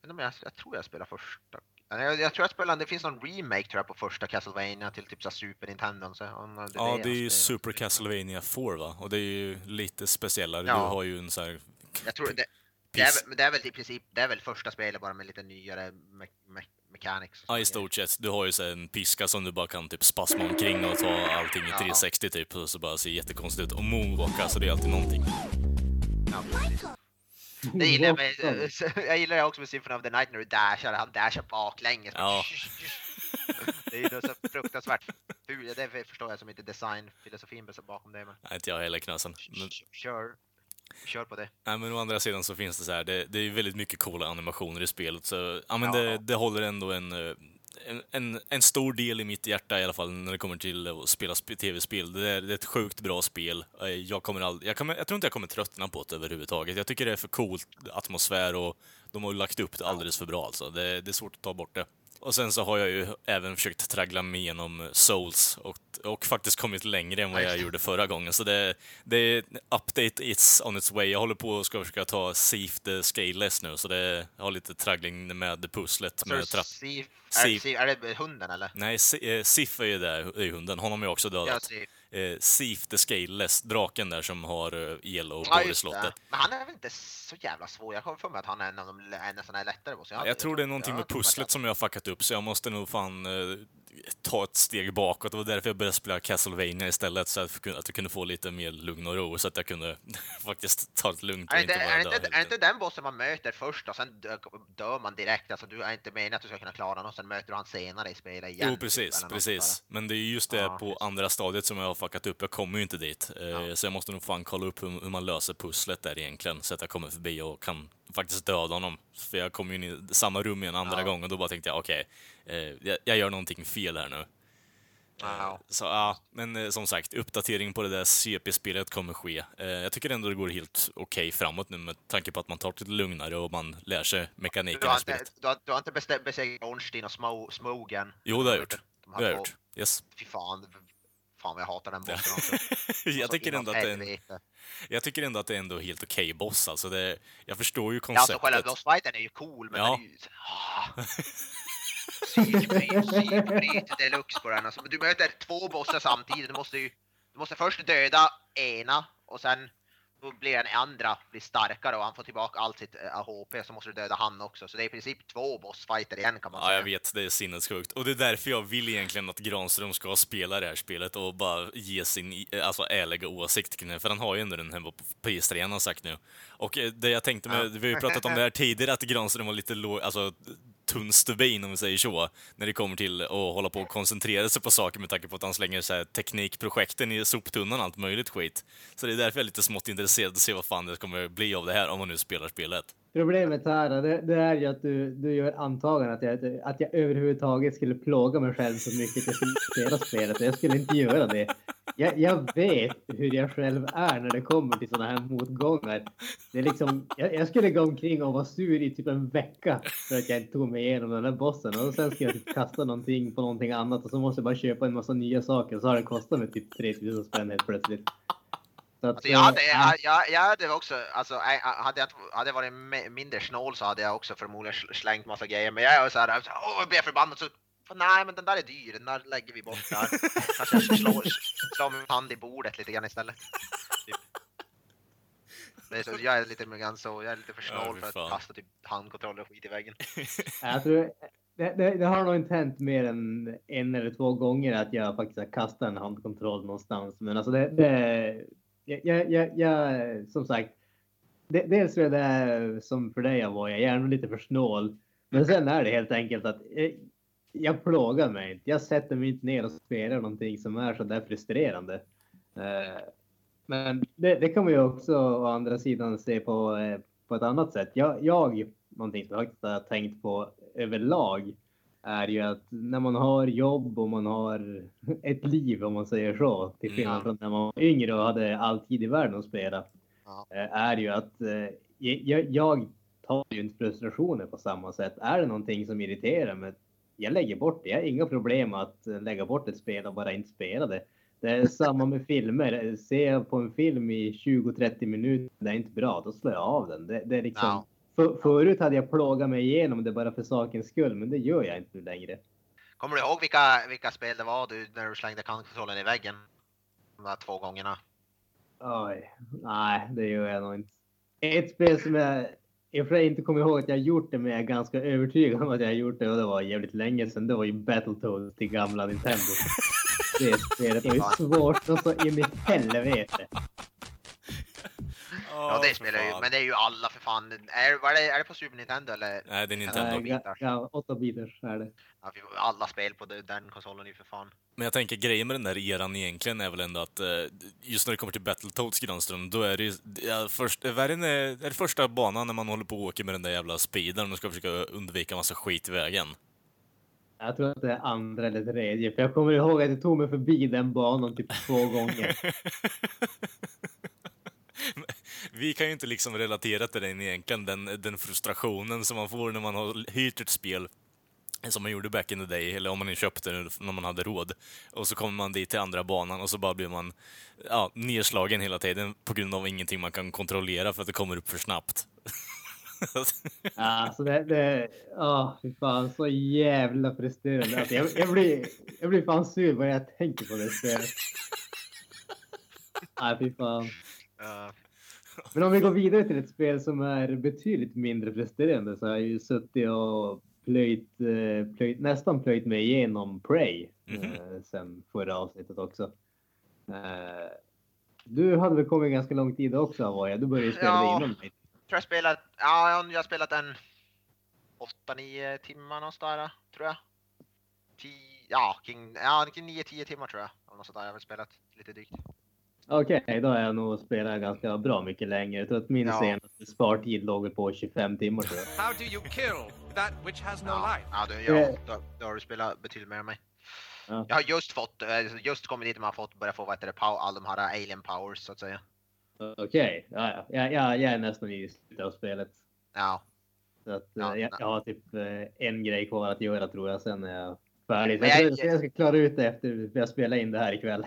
Men jag, jag tror jag spelar första. Jag, jag tror jag spelar, det finns någon remake tror jag på första Castlevania till typ så Super Nintendo. Så, det Ja, det är ju spelar. Super Castlevania 4 va? Och det är ju lite speciellare. Ja. Du har ju en så här... Jag tror det, det, är, det är väl i princip, det är väl första spelet bara med lite nyare me, me, mechanics. Ja, i stort sett. Du har ju så en piska som du bara kan typ spasma omkring och ta allting i Ja. 360 typ, och så bara ser jättekonstigt ut. Och moonwalka, så det är alltid någonting. Ja, precis. Det gillar jag med, jag gillar det också med Symphony of the Night när du dashar, han dashar baklänges. Ja. Det är ju så fruktansvärt fult, det förstår jag som inte designfilosofin bakom det. Men Nej, inte jag heller knasen. Men, kör, kör på det. nej, men å andra sidan så finns det så här, det, det är ju väldigt mycket coola animationer i spelet, så ja, men Ja. det, det håller ändå en, eh, en, en, en stor del i mitt hjärta i alla fall när det kommer till att spela sp- tv-spel. Det är, det är ett sjukt bra spel. Eh, jag, kommer all, jag, kommer, jag tror inte jag kommer tröttna på det överhuvudtaget. Jag tycker det är för coolt atmosfär och de har lagt upp det alldeles för bra alltså. Det, det är svårt att ta bort det. Och sen så har jag ju även försökt traggla mig igenom Souls och, och faktiskt kommit längre än vad jag gjorde förra gången. Så det, det är update it's on its way. Jag håller på att ska försöka ta Thief the Scaleless nu, så det har lite traggling med pusslet Så med trapp... Sif, Sif. är, Sif, är det hunden eller? Nej, Si- eh, Sif är ju där, är hunden. Honom har jag också Ja, dödat. Sif. Eh, Thief the Scaleless, draken där som har uh, yellow Ja, i slottet. Men han är väl inte så jävla svår? Jag kommer för mig att han är en av de sån här lättare boss. Jag tror det är någonting med pusslet som jag har fuckat upp, så jag måste nog fan eh, ta ett steg bakåt. Det var därför jag började spela Castlevania istället, så att jag kunde- att jag kunde få lite mer lugn och ro, så att jag kunde faktiskt ta det lugnt och Är det, inte bara är, det inte, är det inte den bossen man möter först och sen dö, dör man direkt? Alltså du är inte meningen att du ska kunna klara den och sen möter du han senare i spelet igen? Jo, typ, precis, något precis. Men det är ju just det Ja, på just. andra stadiet som jag har fuckat upp. Jag kommer ju inte dit. Eh, Ja. Så jag måste nog fan kolla upp hur, hur man löser pusslet där egentligen, så att jag kommer förbi och kan faktiskt döda honom. För jag kom ju in i samma rum igen andra Ja. gången och då bara tänkte jag, okej, eh, jag, jag gör någonting fel här nu. Ja. Så ja, men eh, som sagt, uppdatering på det där CP-spelet kommer ske. Eh, jag tycker ändå det går helt okej framåt nu med tanke på att man tar det lite lugnare och man lär sig Du mekaniken har i inte, du har, du har inte besegrat Ornstein och Smo, Smogen? Jo, det har jag gjort. De Det har jag gjort. Yes. Fy fan, fan jag hatar den bossen också. jag, Så tycker ändå att det är en, jag tycker ändå att det är ändå helt okej boss. Alltså det, jag förstår ju Ja, alltså konceptet. själva bossfighten är ju cool, men Ja. den är ju... Ah. Psykbryt, psykbryt deluxe på den. Alltså, du möter två bossar samtidigt. Du måste ju du måste först döda ena och sen blir den andra blir starkare och han får tillbaka allt sitt eh, HP så måste du döda han också. Så det är i princip två bossfighter igen kan man Ja, säga. jag vet. Det är sinnessjukt. Och det är därför jag vill egentligen att Granström ska spela det här spelet och bara ge sin i- alltså, ärliga åsikt kring det. För han har ju ändå den här på PS3 han har sagt nu. Och eh, det jag tänkte med, vi har ju pratat om det här tidigare, att Granström var lite låg, alltså tunn stubin om vi säger så, när det kommer till att hålla på och koncentrera sig på saker med tanke på att han slänger så här teknikprojekten i soptunnan och allt möjligt skit. Så det är därför jag är lite smått intresserad att se vad fan det kommer bli av det här om man nu spelar spelet. Problemet här det, det är ju att du, du gör antagandet att jag, att jag överhuvudtaget skulle plåga mig själv så mycket att jag skulle spela spelet. Jag skulle inte göra det. Jag, jag vet hur jag själv är när det kommer till sådana här motgångar. Det är liksom, jag, jag, skulle gå omkring och vara sur i typ en vecka för att jag inte tog mig igenom den här bossen. Och sen ska jag typ kasta någonting på någonting annat och så måste jag bara köpa en massa nya saker. Så har det kostat mig typ 3000 spänn helt plötsligt. Att, alltså jag, hade, jag, jag, jag hade också, alltså, hade jag hade varit mindre snål så hade jag också förmodligen slängt massa grejer. Men jag är så här, åh, jag blir förbannad så Nej, men den där är dyr, den där lägger vi bort där. Kanske jag slår, slår min hand i bordet lite grann istället. Typ. Det är så, jag är lite grann så, jag är lite för snål för att kasta typ handkontroller och skit i väggen. Jag tror, det, det, det, har nog inte hänt mer än en eller två gånger att jag faktiskt har kastat en handkontroll någonstans. Men alltså det, det jag, jag, jag, som sagt, dels är det som för dig var jag gärna lite för snål. Men sen är det helt enkelt att jag, jag plågar mig inte. Jag sätter mig inte ner och spelar någonting som är så där frustrerande. Eh, men det, det kan man ju också å andra sidan se på, eh, på ett annat sätt. Jag, jag någonting som jag har tänkt på överlag är ju att när man har jobb och man har ett liv om man säger så, till mm. skillnad från när man var yngre och hade all tid i världen att spela, ja. Eh, är ju att eh, jag, jag tar ju inte frustrationer på samma sätt. Är det någonting som irriterar mig, jag lägger bort det. Jag har inga problem att eh, lägga bort ett spel och bara inte spela det. Det är samma med filmer. Ser jag på en film i 20-30 minuter, det är inte bra, då slår jag av den. Det, det är liksom... Ja för, förut hade jag plågat mig igenom det bara för sakens skull, men det gör jag inte längre. Kommer du ihåg vilka, vilka spel det var du, när du slängde kontrollen i väggen? De där två gångerna. Oj, nej, det gör jag nog inte. Ett spel som jag i och för sig inte kommer ihåg att jag gjort det, men jag är ganska övertygad om att jag har gjort det och det var jävligt länge sedan. Det var ju Battletoads till gamla Nintendo. Det spelet var ju svårt och så in i helvete. Ja, det spelar ju, men det är ju alla för fan. Är, var det, är det på Super Nintendo eller? Nej, det är Nintendo. Nej, ja, 8 bitars är det. Ja, alla spel på den konsolen är ju för fan. Men jag tänker grejen med den där eran egentligen är väl ändå att eh, just när det kommer till Battletoads Granström, då är det ju ja, först, är, det, är det första banan när man håller på och åker med den där jävla speedern och ska försöka undvika massa skit i vägen. Jag tror att det är andra eller tredje, för jag kommer ihåg att jag tog mig förbi den banan typ två gånger. vi kan ju inte liksom relatera till den egentligen, den, den frustrationen som man får när man har hyrt ett spel som man gjorde back in the day, eller om man köpte det när man hade råd. Och så kommer man dit till andra banan och så bara blir man ja, nedslagen hela tiden på grund av ingenting man kan kontrollera för att det kommer upp för snabbt. ja, alltså det, det, åh, fy fan, så jävla frustrerande. Alltså jag, jag, blir, jag blir fan sur bara jag tänker på det spelet. Nej, fy fan. Uh, men om vi går vidare till ett spel som är betydligt mindre frustrerande så har jag ju suttit och plöjt, eh, plöjt, nästan plöjt mig igenom Prey mm -hmm. sen förra avsnittet också. Eh, du hade väl kommit ganska lång tid också Avoya? Du började spela ja, innan mig. Jag har spelat, ja, jag har spelat en 8-9 timmar någonstans tror jag. 10, ja, kring, ja, 9-10 timmar tror jag. Något sådär. Jag har väl spelat lite drygt. Okej, okay, då har jag nog spelat ganska bra mycket längre. Jag tror att min ja. senaste spartid låg på 25 timmar tror jag. How do you kill that which has no ja. life? Ja, du, ja, då, då har du spelat betydligt mer än mig. Ja. Jag har just fått, eh, just kommit dit man har fått börja få vad heter det, all de här alien powers så att säga. Okej, okay. ja, ja. Jag, jag är nästan i slutet av spelet. Ja. Så att, ja, jag, jag, har typ eh, en grej kvar att göra tror jag, sen är jag färdig. Jag, jag, jag, ska klara ut det efter att jag spelar in det här ikväll.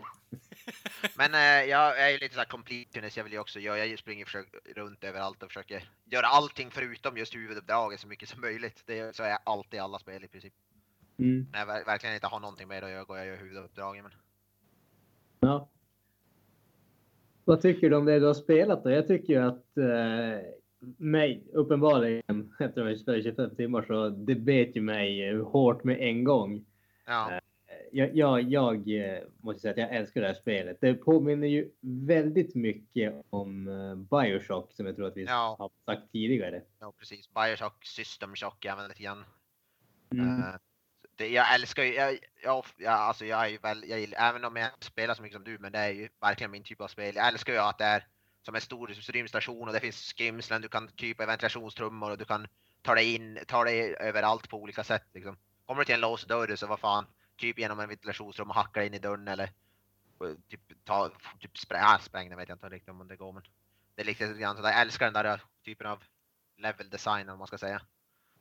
Men eh, jag är ju lite såhär completionist, jag vill ju också göra, jag springer runt överallt och försöker göra allting förutom just huvuduppdraget så mycket som möjligt. Det så är jag alltid i alla spel i princip. Mm. När jag verkligen inte har någonting med att göra går jag och gör huvuduppdragen. Men... Ja. Vad tycker du om det du har spelat då? Jag tycker ju att eh, mig, uppenbarligen, efter att jag spelat 25 timmar så det bet ju mig hårt med en gång. Ja. Eh, jag, jag, jag, eh, måste säga att jag älskar det här spelet. Det påminner ju väldigt mycket om eh, Bioshock som jag tror att vi ja. har sagt tidigare. Ja, precis. Bioshock, System Shock även lite grann. Mm. Uh, det, jag älskar ju, jag, jag, jag, alltså jag är ju väl, jag, även om jag inte spelar så mycket som du, men det är ju verkligen min typ av spel. Jag älskar ju att det är som en stor rymdstation och det finns skrymslen, du kan krypa i ventilationstrummor och du kan ta dig in, ta dig överallt på olika sätt liksom. Kommer du till en låst dörr så vad fan, typ genom en ventilationsrum och hacka in i dörren eller eh, typ ta, typ spräng, ah, spräng, det vet jag inte riktigt om det går men det är lite grann sådär, jag älskar den där eh, typen av level design om man ska säga.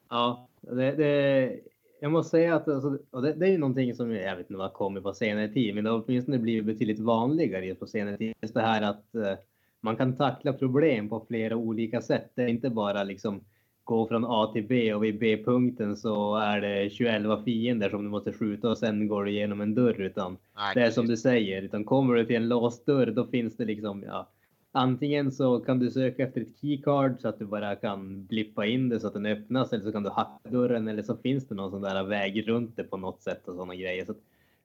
Ja, det, det, jag måste säga att alltså, och det, det är ju någonting som jag vet inte vad kommer på senare tid, men det har åtminstone blivit betydligt vanligare på senare tid. Just det här att eh, man kan tackla problem på flera olika sätt. Det är inte bara liksom gå från A till B och vid B-punkten så är det 21 fiender som du måste skjuta och sen går du igenom en dörr utan Nej, det är som du säger, utan kommer du till en låst dörr då finns det liksom ja, Antingen så kan du söka efter ett keycard så att du bara kan blippa in det så att den öppnas eller så kan du hacka dörren eller så finns det någon sån där väg runt det på något sätt och sådana grejer. Så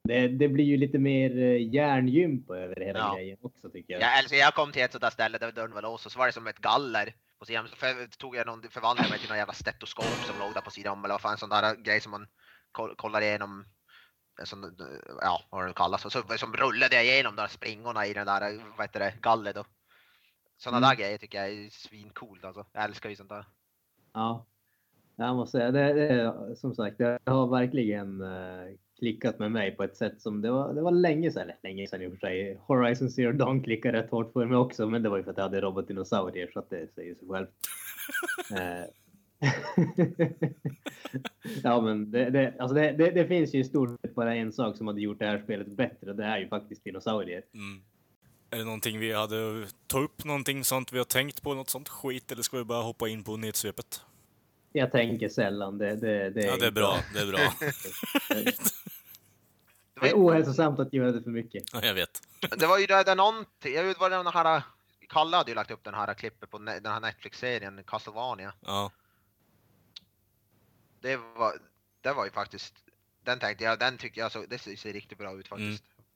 det, det, blir ju lite mer eh, hjärngympa över hela ja. grejen också tycker jag. Ja, alltså jag kom till ett sådant ställe där dörren var låst och så var det som ett galler på sidan. Så för, tog jag någon, förvandlade mig till någon jävla stetoskop som låg där på sidan om eller vad fan, sån där grej som man kollar igenom som, ja, vad det kallas. Och så som rullade jag igenom de springorna i den där, vad heter det, gallet då. Sådana mm. där grejer tycker jag är svincoolt alltså. Jag älskar ju sånt där. Ja, jag måste säga det, det som sagt, det har verkligen klickat med mig på ett sätt som det var. Det var länge sedan, eller länge sedan i och för sig. Horizon Zero Dawn klickade rätt hårt för mig också, men det var ju för att jag hade robotdinosaurier så att det säger sig självt. uh, ja, men det, det, alltså det, det, finns ju i stort sett bara en sak som hade gjort det här spelet bättre och det är ju faktiskt dinosaurier. Mm. Är det någonting vi hade... Ta upp någonting sånt vi har tänkt på, något sånt skit, eller ska vi bara hoppa in på nedsvepet? Jag tänker sällan. Det, det, det ja, det är bra. Det är bra. det är ohälsosamt att göra det för mycket. Ja, jag vet. det var ju där, där någonting, jag vet vad den här... Kalle hade ju lagt upp den här klippet på den här Netflix-serien Castlevania. Ja. Det var, det var ju faktiskt, den tänkte jag, den tyckte jag så, det ser riktigt bra ut faktiskt. Mm.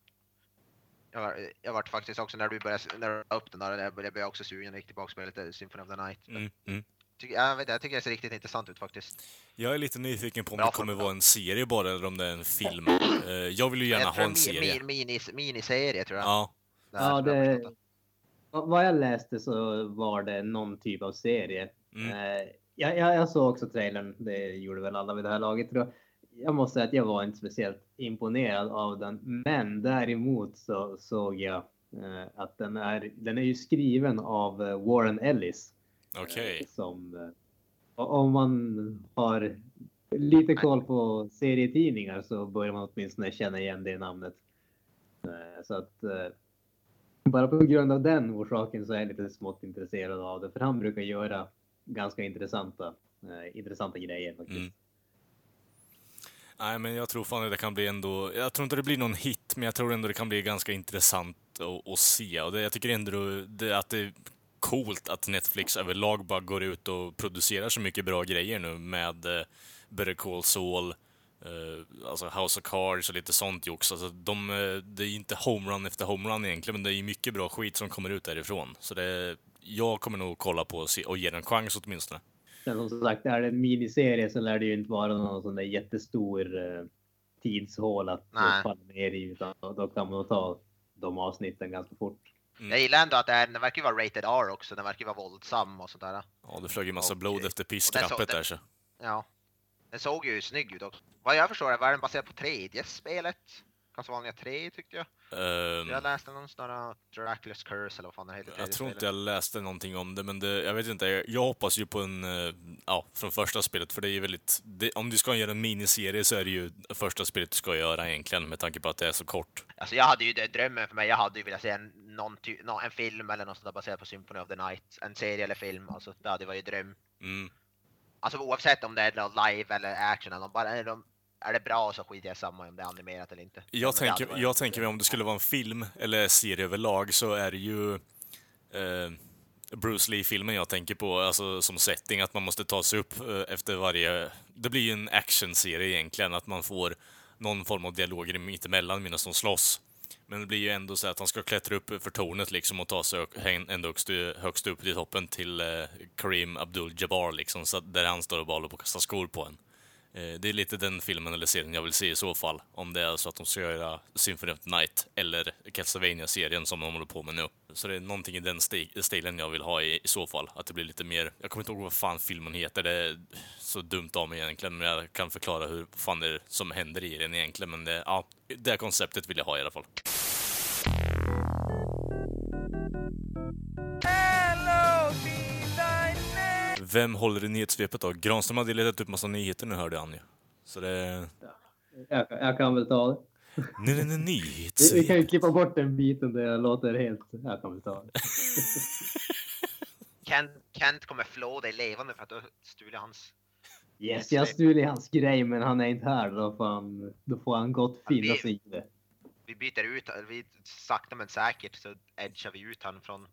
Jag var, jag var faktiskt också när du började, när du upp den där, jag blev också sugen och gick tillbaka på lite Symphony of the Night. Mm, mm. Jag, vet, jag tycker det ser riktigt intressant ut faktiskt. Jag är lite nyfiken på om Bra det kommer vara en serie bara eller om det är en film. Eh, jag vill ju gärna ha en serie. Min, minis, miniserie tror jag. Ja. Det ja, det, vad jag läste så var det någon typ av serie. Mm. Eh, jag, jag, jag, såg också trailern, det gjorde väl alla vid det här laget tror jag jag måste säga att jag var inte speciellt imponerad av den. Men däremot så såg jag eh, att den är, den är ju skriven av Warren Ellis. Okej. Okay. Eh, som, eh, om man har lite koll på serietidningar så börjar man åtminstone känna igen det namnet. Eh, så att eh, bara på grund av den orsaken så är jag lite smått intresserad av det. För han brukar göra ganska intressanta, intressanta grejer faktiskt. Mm. Nej, men jag tror fan att det kan bli ändå... Jag tror inte det blir någon hit, men jag tror ändå det kan bli ganska intressant att, att se. Och det, jag tycker ändå det, att det coolt att Netflix överlag bara går ut och producerar så mycket bra grejer nu med uh, Better Call Saul, uh, alltså House of Cards och lite sånt jox. Alltså de, uh, det är inte homerun efter homerun egentligen, men det är mycket bra skit som kommer ut därifrån. Så det, jag kommer nog kolla på och, se, och ge den en chans åtminstone. Sen som sagt, är det en miniserie så lär det ju inte vara någon sån där jättestor eh, tidshål att Nej. falla ner i, utan då kan man ta de avsnitten ganska fort. Mm. Jag gillar ändå att den, den verkar vara rated R också, den verkar vara våldsam och sådär. Ja, det flög ju massa och, blod efter piskrappet där så. Ja. Den såg ju snygg ut också. Vad jag förstår är den baserad på tredje spelet. Castlevania 3 tyckte jag. Um, jag läste någon där Dracula's Curse eller vad fan det heter. Jag tror inte jag läste någonting om det, men det, jag vet inte. Jag hoppas ju på en, eh, ja, från första spelet, för det är ju väldigt... Det, om du ska göra en miniserie så är det ju första spelet du ska göra egentligen, med tanke på att det är så kort. Alltså jag hade ju det, drömmen för mig, jag hade ju velat se en, någon, ty, någon, en film eller något sånt där baserat på Symphony of the Night. En serie eller film, alltså det hade varit dröm. Mm. Alltså oavsett om det är live eller action eller bara, eller är det bra så skiter jag samma om det är animerat eller inte. Jag tänker, jag tänker mig om det skulle vara en film eller serie överlag så är det ju eh, Bruce Lee-filmen jag tänker på, alltså som setting, att man måste ta sig upp eh, efter varje... Det blir ju en actionserie egentligen, att man får någon form av dialoger mittemellan medan de slåss. Men det blir ju ändå så att han ska klättra upp för tornet liksom och ta sig ända högst, högst upp till toppen till eh, Kareem Abdul-Jabbar liksom, så där han står och bara att kasta skor på en. Eh, det är lite den filmen eller serien jag vill se i så fall. Om det är så att de ska göra Symphony of the Night eller Castlevania-serien som de håller på med nu. Så det är någonting i den stilen jag vill ha i, i så fall. Att det blir lite mer... Jag kommer inte ihåg vad fan filmen heter. Det är så dumt av mig egentligen. Men jag kan förklara hur fan det är som händer i den egentligen. Men det, ja, det konceptet vill jag ha i alla fall. Vem håller i nyhetssvepet då? Granström hade letat upp massa nyheter nu hörde han ju. Så det... Jag, jag kan väl ta det. Nej, nej, nej, Vi, vi kan ju klippa bort den biten där jag låter helt... Jag kan väl ta det. Kent, Kent kommer flå dig levande för att du stulit hans. Yes, jag stulit hans grej men han är inte här. Då får han, då får han gott finna sig i det. Vi byter ut, vi sakta men säkert så edgar vi ut han från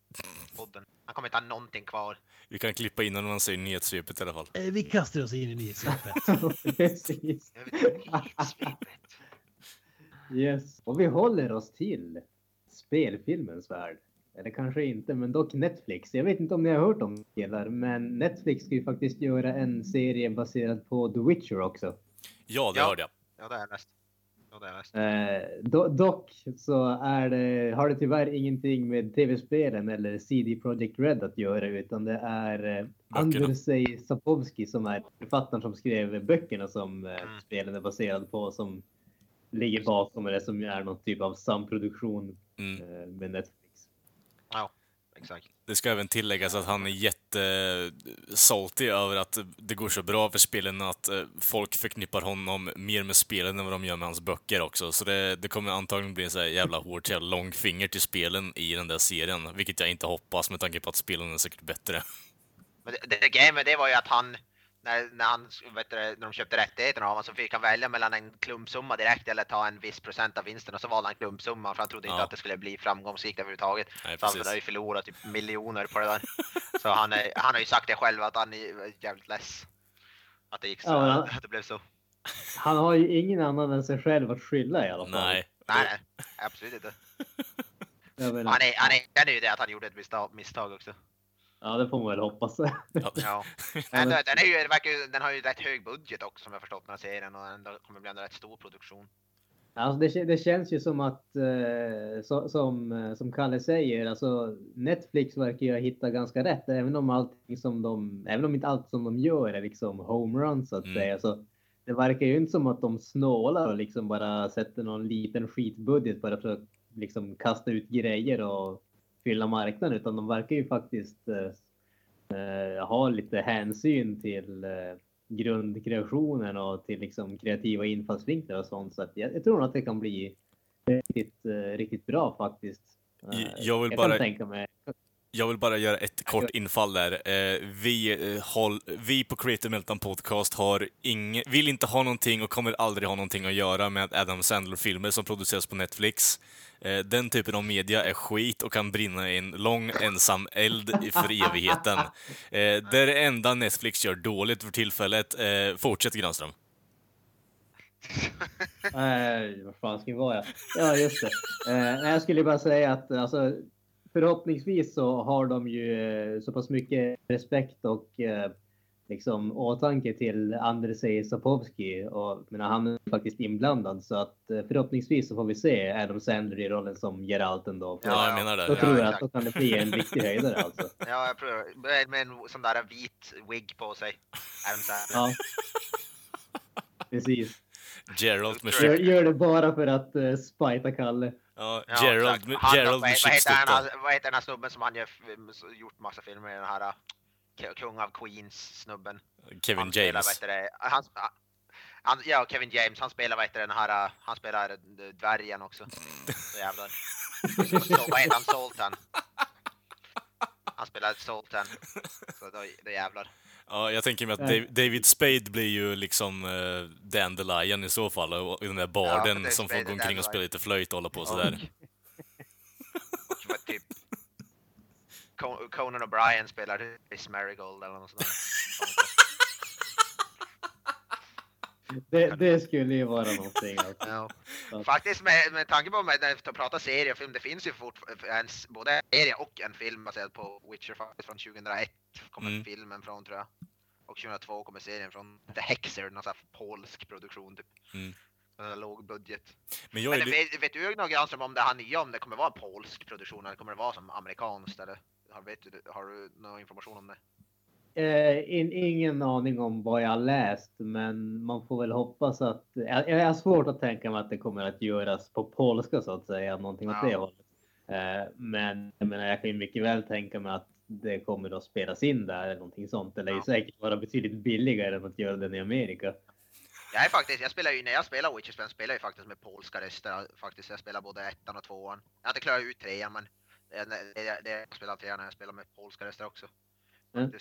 podden. Han kommer inte ha någonting kvar. Vi kan klippa in när man säger nyhetssvepet i alla fall. Eh, Vi kastar oss in i nyhetssvepet. Precis. Jag. Yes. Och vi håller oss till spelfilmens värld. Eller kanske inte, men dock Netflix. Jag vet inte om ni har hört om det killar, men Netflix ska ju faktiskt göra en serie baserad på The Witcher också. Ja, det Ja. hörde jag. Ja, det är näst. Ja, det är näst. Eh, do, dock så är det, har det tyvärr ingenting med tv-spelen eller CD Projekt Red att göra, utan det är eh, Andrzej Sapkowski som är författaren som skrev böckerna som eh, Mm. spelen är baserade på, som ligger bakom det som är någon typ av samproduktion Mm. eh, med Netflix. Exakt. Det ska även tilläggas att han är jättesalty över att det går så bra för spelen att eh, folk förknippar honom mer med spelen än vad de gör med hans böcker också. Så det, det kommer antagligen bli en så här jävla hårt, jävla långfinger till spelen i den där serien. Vilket jag inte hoppas med tanke på att spelen är säkert bättre. Men det, det med det var ju att han, när, när, han vet du, när de köpte rättigheterna av honom så fick han välja mellan en klumpsumma direkt eller ta en viss procent av vinsten och så valde han klumpsumman för han trodde inte Ja. att det skulle bli framgångsrikt överhuvudtaget. Nej, Så han har ju förlorat typ miljoner på det där. Så han, är, han har ju sagt det själv att han är jävligt less. Att det gick så, Ja, att det blev så. Han har ju ingen annan än sig själv att skylla i alla fall. Nej. Nej, nej, absolut inte. Han är, han erkänner ju det att han gjorde ett misstag, misstag också. Ja, det får man väl hoppas. Ja. Men- den, är ju, det verkar ju, den har ju rätt hög budget också som jag förstått den här serien och ändå kommer bli en rätt stor produktion. Alltså det, det känns ju som att, eh, så, som, eh, som Kalle säger, alltså Netflix verkar ju ha hittat ganska rätt. Även om allting som de, även om inte allt som de gör är liksom homeruns så att Mm. säga. Så det verkar ju inte som att de snålar och liksom bara sätter någon liten skitbudget bara för att liksom kasta ut grejer och fylla marknaden. Utan de verkar ju faktiskt eh, eh, ha lite hänsyn till eh, grundkreationen och till liksom kreativa infallsvinklar och sånt. Så att jag, jag tror nog att det kan bli riktigt, eh, riktigt bra faktiskt. Eh, Jag- jag vill jag bara- tänka mig. Jag vill bara göra ett kort infall där. Eh, vi, eh, håll, vi på Creative Meltdown Podcast har ing, vill inte ha någonting och kommer aldrig ha någonting att göra med Adam Sandler-filmer som produceras på Netflix. Eh, den typen av media är skit och kan brinna i en lång ensam eld för evigheten. Det är det enda Netflix gör dåligt för tillfället. Fortsätt Granström. Nej, vad fan ska vi vara? Ja, just det. Nej, jag skulle bara säga att alltså, förhoppningsvis så har de ju eh, så pass mycket respekt och eh, liksom åtanke till Andrzej Sapkowski och men han är faktiskt inblandad så att eh, förhoppningsvis så får vi se Adam Sandler i rollen som Geralt ändå. För Ja, jag menar det. Då Ja, tror jag att då kan det bli en riktig höjdare alltså. Ja, jag provar. Med- en sån där vit wig på sig. Adam Sandler. Ja. Precis. Gerald med Gör, gör det bara för att uh, spita Kalle. Ja, Ja, Gerald med, Han- Gerald med vad, heter han, vad heter den här snubben som han gör, gjort massa filmer med? Den här äh, Kung av Queens snubben. Kevin han Spelar, James. heter det, han, han, ja, Kevin James. Han spelar vad heter den här, äh, han spelar äh, dvärgen också. Så jävlar. Så, vad heter han? Sultan. Han spelar Sultan. Så då, då jävlar. Ja, jag tänker mig att David Spade blir ju liksom uh, Dandelion i så fall, och den där barden David som får gå omkring och spela lite flöjt och hålla på sådär. Och var det typ Con- Conan O'Brien spelar Miss Marigold eller något sånt där. Det, det skulle ju vara någonting. Alltså. Ja. Faktiskt med, med tanke på med, när vi pratar serie och film, det finns ju fort, en, både en serie och en film baserad på Witcher faktiskt från 2001. Kommer Mm. filmen från tror jag. Och 2002 kommer serien från The Hexer, någon sån här polsk produktion typ. Mm. Låg budget. Men jag Men vet, vet du något Granström om det här nya, om det kommer vara polsk produktion eller kommer det vara som amerikanskt eller? Har, vet du, har du någon information om det? Eh, in, ingen aning om vad jag har läst, men man får väl hoppas att... Jag, jag har svårt att tänka mig att det kommer att göras på polska så att säga, någonting åt Ja. det hållet. Eh, men jag menar, jag kan ju mycket väl tänka mig att det kommer att spelas in där eller någonting sånt. Det lär ju Ja. säkert vara betydligt billigare än att göra den i Amerika. Jag är faktiskt, jag spelar ju, när jag spelar Witcher-spel spelar jag ju faktiskt med polska röster faktiskt. Jag spelar både ettan och tvåan. Jag har inte klarat ut trean men det, det, det jag spelar trean när jag spelar med polska röster också. Mm.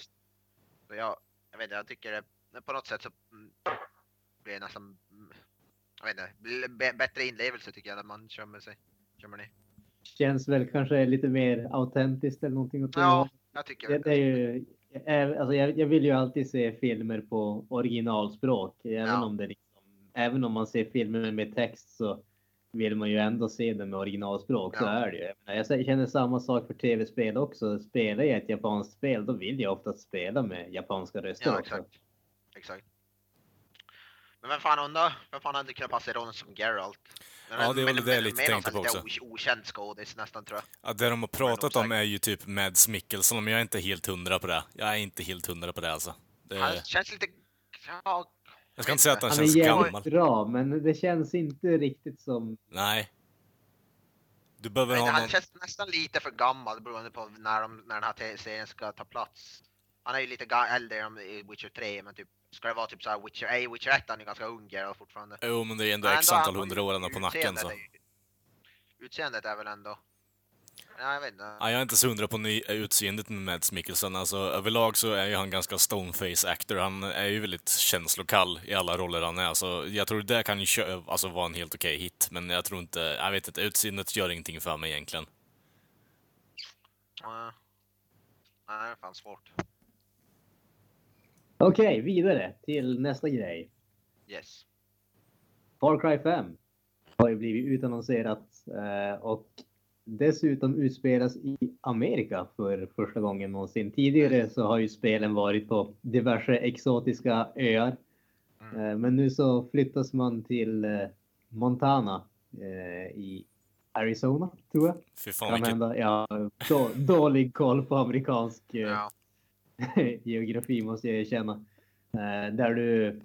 Jag, jag vet inte, jag tycker det, på något sätt så mm, blir det nästan, mm, jag vet inte, bättre inlevelse tycker jag när man kör med sig. Kör med det. Känns väl kanske lite mer autentiskt eller någonting Ja, jag tycker Det, det är ju, alltså jag, jag vill ju alltid se filmer på originalspråk. Även, Ja. om det liksom, även om man ser filmer med text så vill man ju ändå se dem med originalspråk. Så Ja. är det ju. Jag, känner samma sak för tv-spel också. Spelar jag ett japanskt spel då vill jag ofta spela med japanska röster Ja, också. exakt. Exakt. Men vem fan undrar? Vem fan hade kunnat passa rollen som Geralt? Men- Ja, det var men- det jag lite tänkte på lite o- Okänd skådis nästan tror jag. Ja, det de har pratat om är ju typ Mads Mikkelsen, men jag är inte helt hundra på det. Jag är inte helt hundra på det alltså. Det, Han känns lite... Ja, jag ska inte säga att han, Han är känns gammal. bra, men det känns inte riktigt som... Nej. Du behöver men ha han någon... känns nästan lite för gammal beroende på när, de, när den här serien ska ta plats. Han är ju lite äldre än i Witcher 3, men typ ska det vara typ såhär Witcher, nej Witcher 1 han är ganska ung Geralt fortfarande. Jo, men det är ändå Men x ändå, antal han hundra år han på nacken så. Utseendet är väl ändå... Ja, jag vet inte. Ja, jag är inte så hundra på ny, utseendet med Mads Mikkelsen. Alltså, överlag så är ju han ganska stoneface actor. Han är ju väldigt känslokall i alla roller han är. Så jag tror det kan ju kö- alltså, vara en helt okej hit. Men jag tror inte, jag vet inte, utseendet gör ingenting för mig egentligen. Ja. Nej, det är fan svårt. Okej, vidare till nästa grej. Yes. Far Cry 5 har ju blivit utannonserat eh, och dessutom utspelas i Amerika för första gången någonsin. Tidigare så har ju spelen varit på diverse exotiska öar. Mm. Eh, Men nu så flyttas man till eh, Montana eh, i Arizona, tror jag. Fy fan Kan hända. Har då, dålig koll på amerikansk Ja. geografi måste jag erkänna. Där du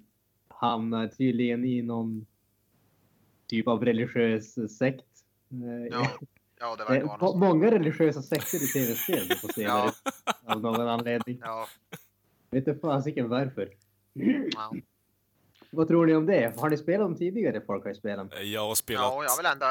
hamnar tydligen i någon typ av religiös sekt. Ja. ja, det verkar är vara något. många religiösa sekter i tv-spel på senare Ja, av någon anledning. ja, Vet inte fasiken varför. ja. Vad tror ni om det? Har ni spelat dem tidigare, Far Cry-spelen? Jag har spelat... Ja, jag har väl ändå...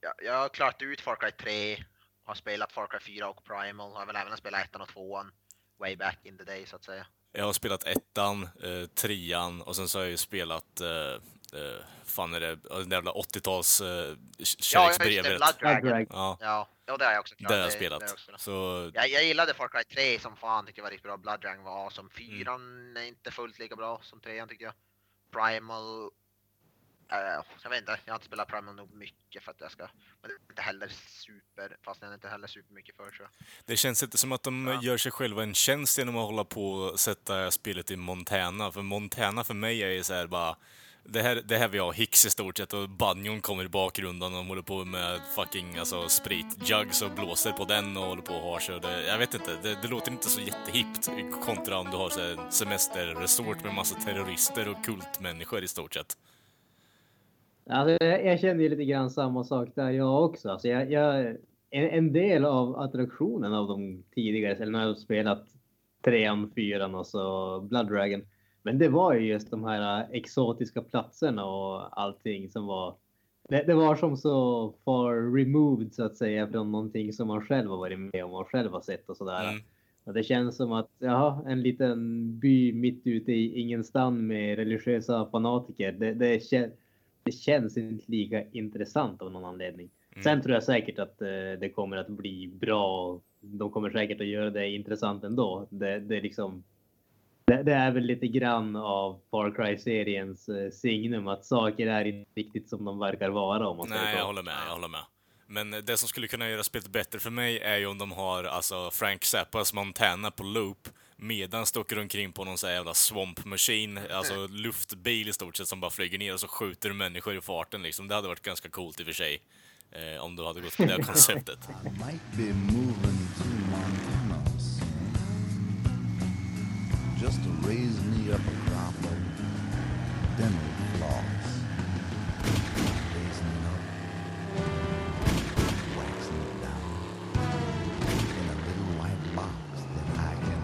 Jag, jag har klarat ut Far Cry 3, har spelat Far Cry 4 och Primal, har väl även spelat ettan och tvåan way back in the day så att säga. Jag har spelat ettan, eh, trean och sen så har jag ju spelat, eh, eh, fan är det, den jävla 80-tals eh, Ja, just kärleksbrevet. det, Blood Dragon. Ja, Ja, ja, det har jag också klarat. det har jag det- det har jag spelat. också spelat. Så, Jag, jag gillade Far Cry 3 som fan, tyckte jag var riktigt bra. Blood Dragon var som fyran är inte fullt lika bra som trean tycker jag. Primal... eh, jag vet inte, jag har inte spelat Primal nog mycket för att jag ska... Men det är inte heller super, fast jag är inte heller super mycket för tror jag. det känns inte som att de Ja. gör sig själva en tjänst genom att hålla på och sätta spelet i Montana. För Montana för mig är ju så här bara, det här, det här vi har Hicks i stort sett och banjon kommer i bakgrunden och de håller på med fucking alltså, spritjugs och blåser på den och håller på och har sig. Det, jag vet inte, det, det låter inte så jättehippt kontra om du har så här, en semesterresort med massa terrorister och kultmänniskor i stort sett. Alltså, jag, känner ju lite grann samma sak där jag också. Alltså, jag, jag, en, en del av attraktionen av de tidigare, eller när jag har spelat trean, fyran och så Blood Dragon. Men det var ju just de här exotiska platserna och allting som var. Det, det var som så far removed så att säga från någonting som man själv har varit med om och själv har sett och sådär. Mm. Och det känns som att jaha, en liten by mitt ute i ingenstans med religiösa fanatiker. Det, det, det känns inte lika intressant av någon anledning. Mm. Sen tror jag säkert att eh, det kommer att bli bra. De kommer säkert att göra det intressant ändå. Det, det är liksom. Det, det är väl lite grann av Far Cry-seriens eh, signum att saker är inte riktigt som de verkar vara om man Nej, jag håller med, jag håller med. Men det som skulle kunna göra spelet bättre för mig är ju om de har alltså Frank Zappas Montana på loop Medans du åker omkring på någon sån här jävla swamp machine, alltså luftbil i stort sett som bara flyger ner och så skjuter människor i farten liksom. Det hade varit ganska coolt i och för sig. Eh, om du hade gått på det här konceptet. Just to raise me up a crop of dental floss. Raising it up, waxing it down in a little white box that I can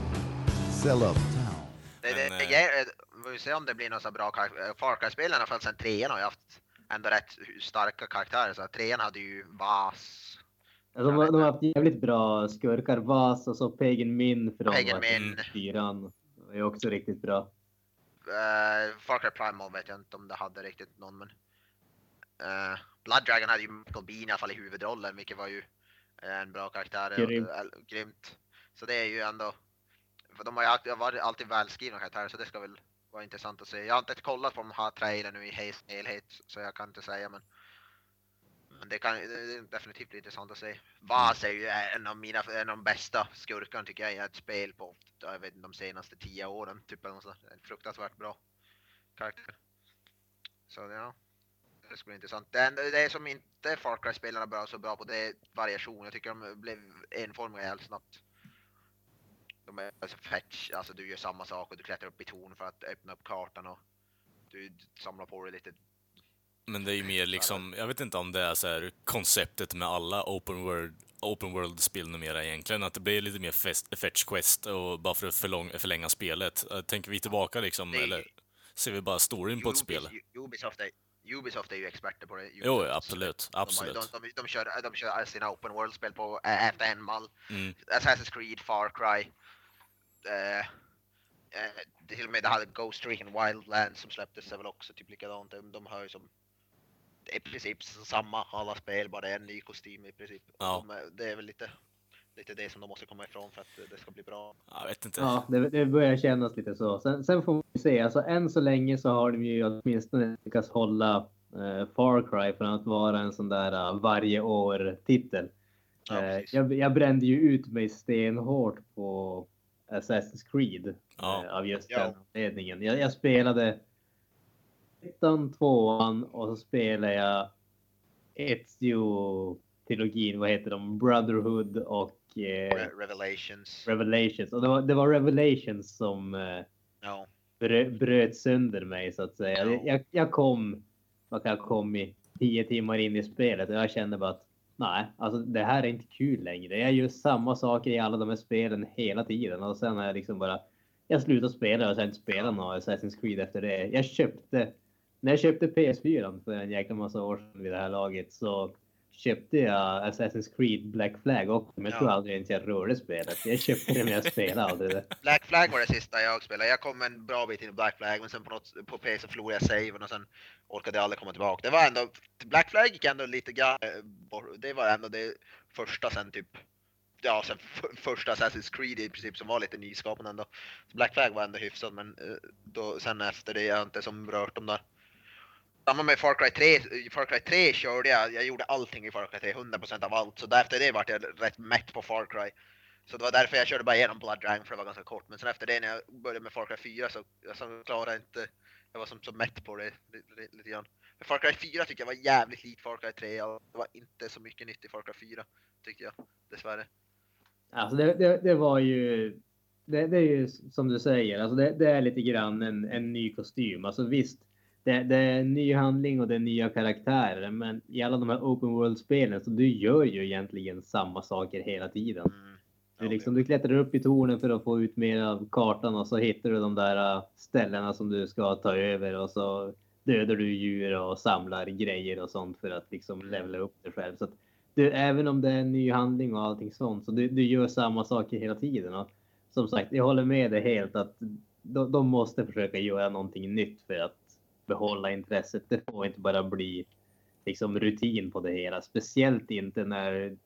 sell uptown. Det, det, det, eh, ger- vi får se om det blir någon så bra karaktär. Far Cry-spel i alla fall sen trean har ju haft ändå rätt starka karaktärer. Så trean hade ju Vas. De, har- de har haft jävligt bra skurkar. Vas och så Pagan Min från Pagan vad heter Min. fyran. Är också riktigt bra. Uh, Far Cry Primal vet jag inte om det hade riktigt någon men. Uh, Blood Dragon hade ju Michael Bean i alla fall i huvudrollen vilket var ju en bra karaktär. Grymt. Eh, grymt. Så det är ju ändå. För de har ju alltid, varit alltid välskrivna karaktärer så det ska väl vara intressant att se. Jag har inte kollat på de här trailern nu i helhet så jag kan inte säga men. Det kan det är definitivt bli intressant att se. Vas är ju eh, en av mina, en av de bästa skurkarna tycker jag i ett spel på, jag vet inte, de senaste tio åren. Typ. En fruktansvärt bra karaktär. Så ja, det skulle bli intressant. Det, det som inte Far Cry-spelarna bra så bra på det är variation. Jag tycker de blev enformiga jävligt snabbt. De är alltså fetch, alltså du gör samma sak och du klättrar upp i torn för att öppna upp kartan och du samlar på dig lite men det är ju mer liksom, jag vet inte om det är så här konceptet med alla open world, open world-spel numera egentligen, att det blir lite mer fest, fetch quest och bara för att förlång, förlänga spelet. Eh, Tänker vi tillbaka liksom, är- eller ser vi bara storyn på ett spel? Ubis- Ubisoft är, Ubisoft är ju experter på det. Jo, Ubisoft. absolut, De, absolut. de, de, de, kör, de kör sina open world-spel på äh, efter en mall. Mm. Assassin's Creed, Far Cry. Eh, eh, till och med det hade Ghost Recon Wildlands som släpptes är väl också typ likadant. De, de har ju som i princip samma alla spel, bara en ny kostym i princip. Ja. De, är- det är väl lite, lite det som de måste komma ifrån för att det ska bli bra. Jag vet inte. Ja, det, det börjar kännas lite så. Sen, sen får vi se. Alltså, än så länge så har de ju åtminstone lyckats hålla eh, Far Cry från att vara en sån där uh, varje år-titel. Ja, Eh, jag, jag brände ju ut mig stenhårt på Assassin's Creed Ja. eh, av just Ja. den anledningen. Jag, jag spelade ettan, tvåan och så spelade jag Ezio-trilogin, vad heter de? Brotherhood och eh, Re- Revelations. Revelations. Och det var, det var Revelations som eh, Ja. brö, bröt sönder mig så att säga. Ja. Jag, jag kom, vad kan jag kom i tio timmar in i spelet och jag kände bara att nej, alltså det här är inte kul längre. Jag gör samma saker i alla de här spelen hela tiden och sen har jag liksom bara jag slutade spela och sen inte spelat något Assassin's Creed efter det. Jag köpte, när jag köpte PS4 för en jäkla massa år sedan vid det här laget så köpte jag Assassin's Creed Black Flag också, men jag Ja. tror aldrig inte jag rörde spelet. Jag köpte det men jag spelade aldrig det. Black Flag var det sista jag spelade. Jag kom en bra bit in i Black Flag men sen på, något, på PC förlorade jag saven och sen orkade jag aldrig komma tillbaka. Det var ändå, Black Flag gick ändå lite grann, eh, det var ändå det första sen typ, ja sen första Assassin's Creed i princip som var lite nyskapande ändå. Så Black Flag var ändå hyfsat men eh, då, sen efter det jag har inte som rört dem där. Samma med Far Cry 3, i Far Cry 3 körde jag, jag gjorde allting i Far Cry 3, 100% av allt. Så därefter det vart jag rätt mätt på Far Cry. Så det var därför jag körde bara igenom Blood Dragon för det var ganska kort. Men sen efter det när jag började med Far Cry 4 så så klarade jag inte, jag var som så mätt på det lite, lite, grann. Men Far Cry 4 tycker jag var jävligt likt Far Cry 3, och det var inte så mycket nytt i Far Cry 4 tyckte jag, dessvärre. Alltså det, det, det var ju, det, det är ju som du säger, alltså det, det är lite grann en, en ny kostym. Alltså visst, det, det är en ny handling och det är nya karaktärer, men i alla de här open world-spelen så du gör ju egentligen samma saker hela tiden. Mm. Du, liksom, du klättrar upp i tornen för att få ut mer av kartan och så hittar du de där äh, ställena som du ska ta över och så dödar du djur och samlar grejer och sånt för att liksom levela upp dig själv. Så att du, även om det är en ny handling och allting sånt så du, du gör samma saker hela tiden. Och som sagt, jag håller med dig helt att de, de måste försöka göra någonting nytt för att behålla intresset. Det får inte bara bli liksom rutin på det hela, speciellt inte när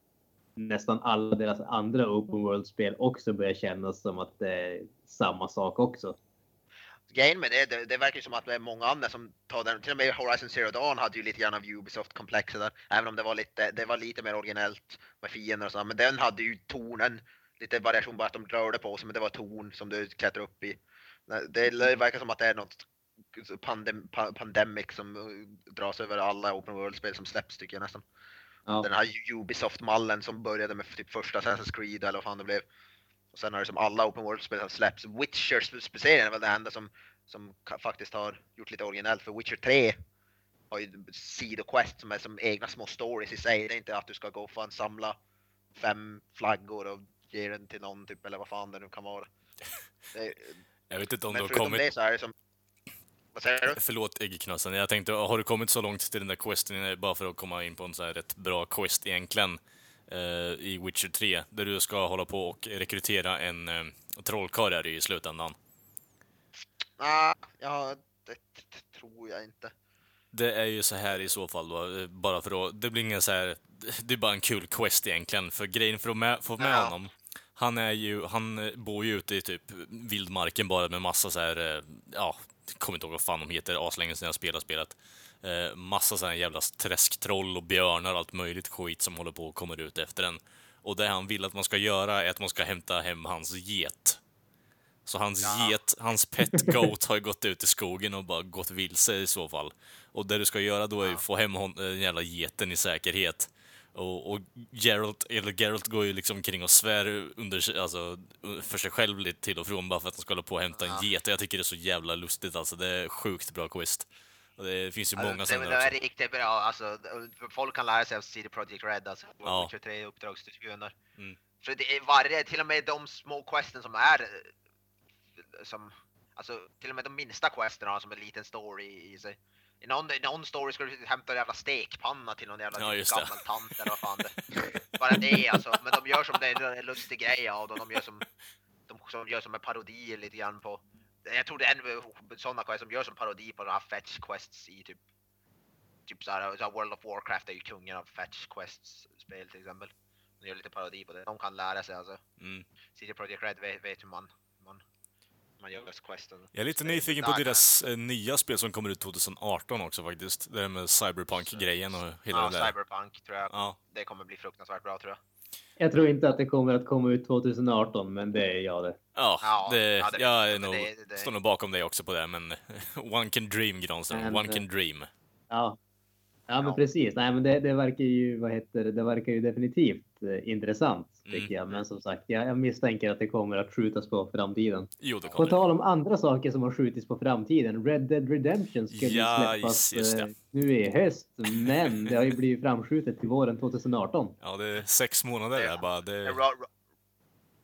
nästan alla deras andra open world-spel också börjar kännas som att det är samma sak också. Grejen med det, det, det verkar ju som att det är många andra som tar den, till och med Horizon Zero Dawn hade ju lite grann av Ubisoft-komplexet där, även om det var lite, det var lite mer originellt med fiender och så, men den hade ju tornen lite variation bara att de rörde på sig men det var torn som du klättrar upp i. Det det verkar som att det är något pandem, pa- pandemic som eh, dras över alla open world-spel som släpps tycker jag nästan. Ja. Den här Ubisoft-mallen som började med typ första Assassin's Creed eller vad fan det blev. Och sen har det som alla open world-spel som släpps. Witcher-serien är väl det enda som, som faktiskt har gjort lite originellt för Witcher 3 har ju sidoquest som är som egna små stories i sig. Det är inte att du ska gå och fan samla fem flaggor och ge den till någon typ eller vad fan det nu kan vara. Det, Jag vet inte om du men har förutom kommit... det så är det som... Vad säger du? Förlåt äggknassen. Jag tänkte, har du kommit så långt till den där questen, bara för att komma in på en så här rätt bra quest egentligen, eh, i Witcher 3, där du ska hålla på och rekrytera en eh, trollkarl är det ju i slutändan. Ah, ja, det tror jag inte. Det är ju så här i så fall då, eh, bara för att, det blir ingen så här, det är bara en kul quest egentligen, för grejen för att med, få med Ja. honom, han är ju, han eh, bor ju ute i typ vildmarken bara med massa så här, eh, ja, kommer inte ihåg vad fan de heter, aslänge sedan jag spelade spelet. Eh, massa så här jävla träsktroll och björnar och allt möjligt skit som håller på och kommer ut efter en. Och det han vill att man ska göra är att man ska hämta hem hans get. Så hans Ja. get, hans pet goat har ju gått ut i skogen och bara gått vilse i så fall. Och det du ska göra då är ju få hem hon, den jävla geten i säkerhet. Och, och Geralt, eller Geralt går ju liksom kring och svär under, alltså, för sig själv lite till och från bara för att han ska hålla på och hämta en get. Jag tycker det är så jävla lustigt alltså. Det är sjukt bra quest. Och det finns ju många Alltså, det, sådana det är också. riktigt bra, alltså, folk kan lära sig av CD Projekt Red, alltså, Ja. 23 uppdragsgrunder. Mm. För det är varje, till och med de små questen som är, eh, som, alltså till och med de minsta questen har som en liten story i sig. I någon, i någon story ska du hämta en jävla stekpanna till någon jävla Ja, gammal tant eller vad fan det Bara det alltså, men de gör som det är en lustig grej av dem, de gör som, de som gör som en parodi lite grann på jag tror det är en sådana quest som gör som parodi på här fetch quests i typ Typ såhär, så World of Warcraft är ju kungen av fetch quests spel till exempel. De gör lite parodi på det. De kan lära sig alltså. Mm. CD Projekt Red vet, vet hur man, man, man gör questen. Jag är lite nyfiken på deras eh, nya spel som kommer ut 2018 också faktiskt. Det där med Cyberpunk-grejen och hela Ja, det där. Cyberpunk tror jag. Ja. Det kommer bli fruktansvärt bra tror jag. Jag tror inte att det kommer att komma ut 2018, men det är jag det. Ja, det, ja, det- jag är nog, det- det- står nog bakom dig också på det, men one can dream Granström, one can dream. Ja, ja men Ja. precis. Nej, men det, det verkar ju, vad heter det, det verkar ju definitivt eh, intressant tycker Mm. jag. Men som sagt, jag, jag misstänker att det kommer att skjutas på framtiden. Jo, det På kommer det. tal om andra saker som har skjutits på framtiden. Red Dead Redemption ska ju Ja, släppas eh, nu i höst, men det har ju blivit framskjutet till våren 2018. Ja, det är sex månader där bara. Det, Ro- Ro-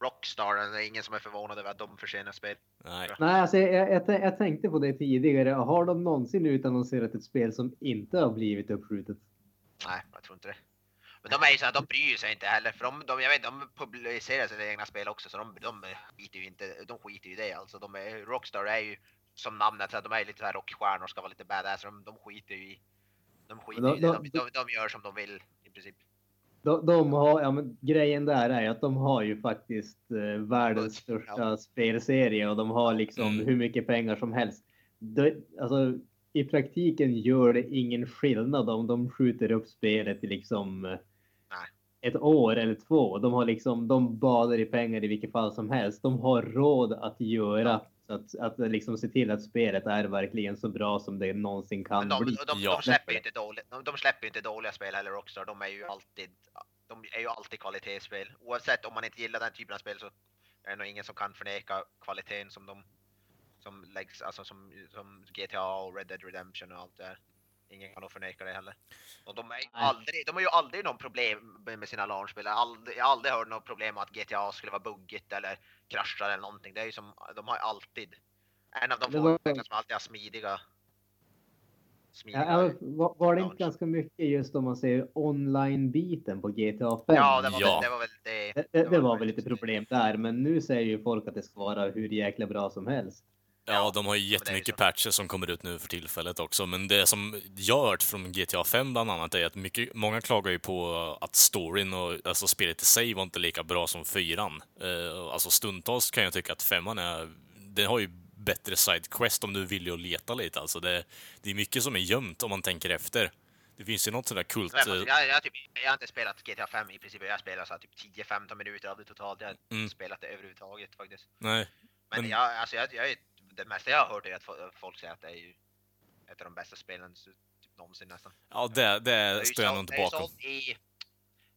Rockstar, det är ingen som är förvånad över att de försenar spel. nej. Nej, alltså jag, jag, jag tänkte på det tidigare. Har de någonsin utannonserat ett spel som inte har blivit uppskjutet? Nej, jag tror inte det. Men de är ju så de bryr sig inte heller för de, de, jag vet, de publicerar sina egna spel också så de, de skiter ju inte, de skiter ju i det alltså. De är, Rockstar är ju som namnet säger, de är lite så här rockstjärnor ska vara lite badass. De, de skiter ju i, de skiter Men i det. De, de, de gör som de vill i princip. De, de har, ja, men grejen där är att de har ju faktiskt eh, världens Ja. största spelserie och de har liksom Mm. hur mycket pengar som helst. Det, alltså, I praktiken gör det ingen skillnad om de skjuter upp spelet i liksom eh. Ett år eller två. De har liksom, de badar i pengar i vilket fall som helst. De har råd att göra så att, att liksom se till att spelet är verkligen så bra som det någonsin kan de, bli. de, de, Ja. de släpper ju inte dåligt, de, de släpper inte dåliga spel heller Rockstar. De är ju alltid, de är ju alltid kvalitetsspel. Oavsett om man inte gillar den typen av spel så är det nog ingen som kan förneka kvaliteten som de som läggs, alltså som, som GTA och Red Dead Redemption och allt det där. Ingen kan nog förneka det heller. Och de, är aldrig, de har ju aldrig någon problem med sina launchspel. Jag har aldrig, hört något problem med att GTA skulle vara buggigt eller kraschar eller någonting. Det är ju som, de har ju alltid, en av de få var- som alltid har smidiga smidiga Ja, var, var det inte ganska mycket just om man säger online-biten på GTA 5? Ja, det var, Ja. Väl, det var väl det. Det, det, det var väl lite problem där, men nu säger ju folk att det ska vara hur jäkla bra som helst. Ja, de har ju jättemycket patcher som kommer ut nu för tillfället också, men det som jag har hört från GTA 5 bland annat är att mycket, många klagar ju på att storyn och alltså spelet i sig var inte lika bra som fyran. Eh, alltså stundtals kan jag tycka att femman är, det har ju bättre sidequest om du vill ju leta lite alltså. Det, det är mycket som är gömt om man tänker efter. Det finns ju något sånt där kult... Jag, eh, jag, jag, typ, jag har inte spelat GTA 5 i princip, jag har spelat så här, typ 10-15 minuter av det totalt. Jag har inte Mm. spelat det överhuvudtaget faktiskt. Nej. Men, Men- jag, alltså, jag, jag, är- det mesta jag har hört är att fo- folk säger att det är ju ett av de bästa spelen typ, någonsin nästan. Ja, det, Det ju står jag nog inte det är bakom. sålt i,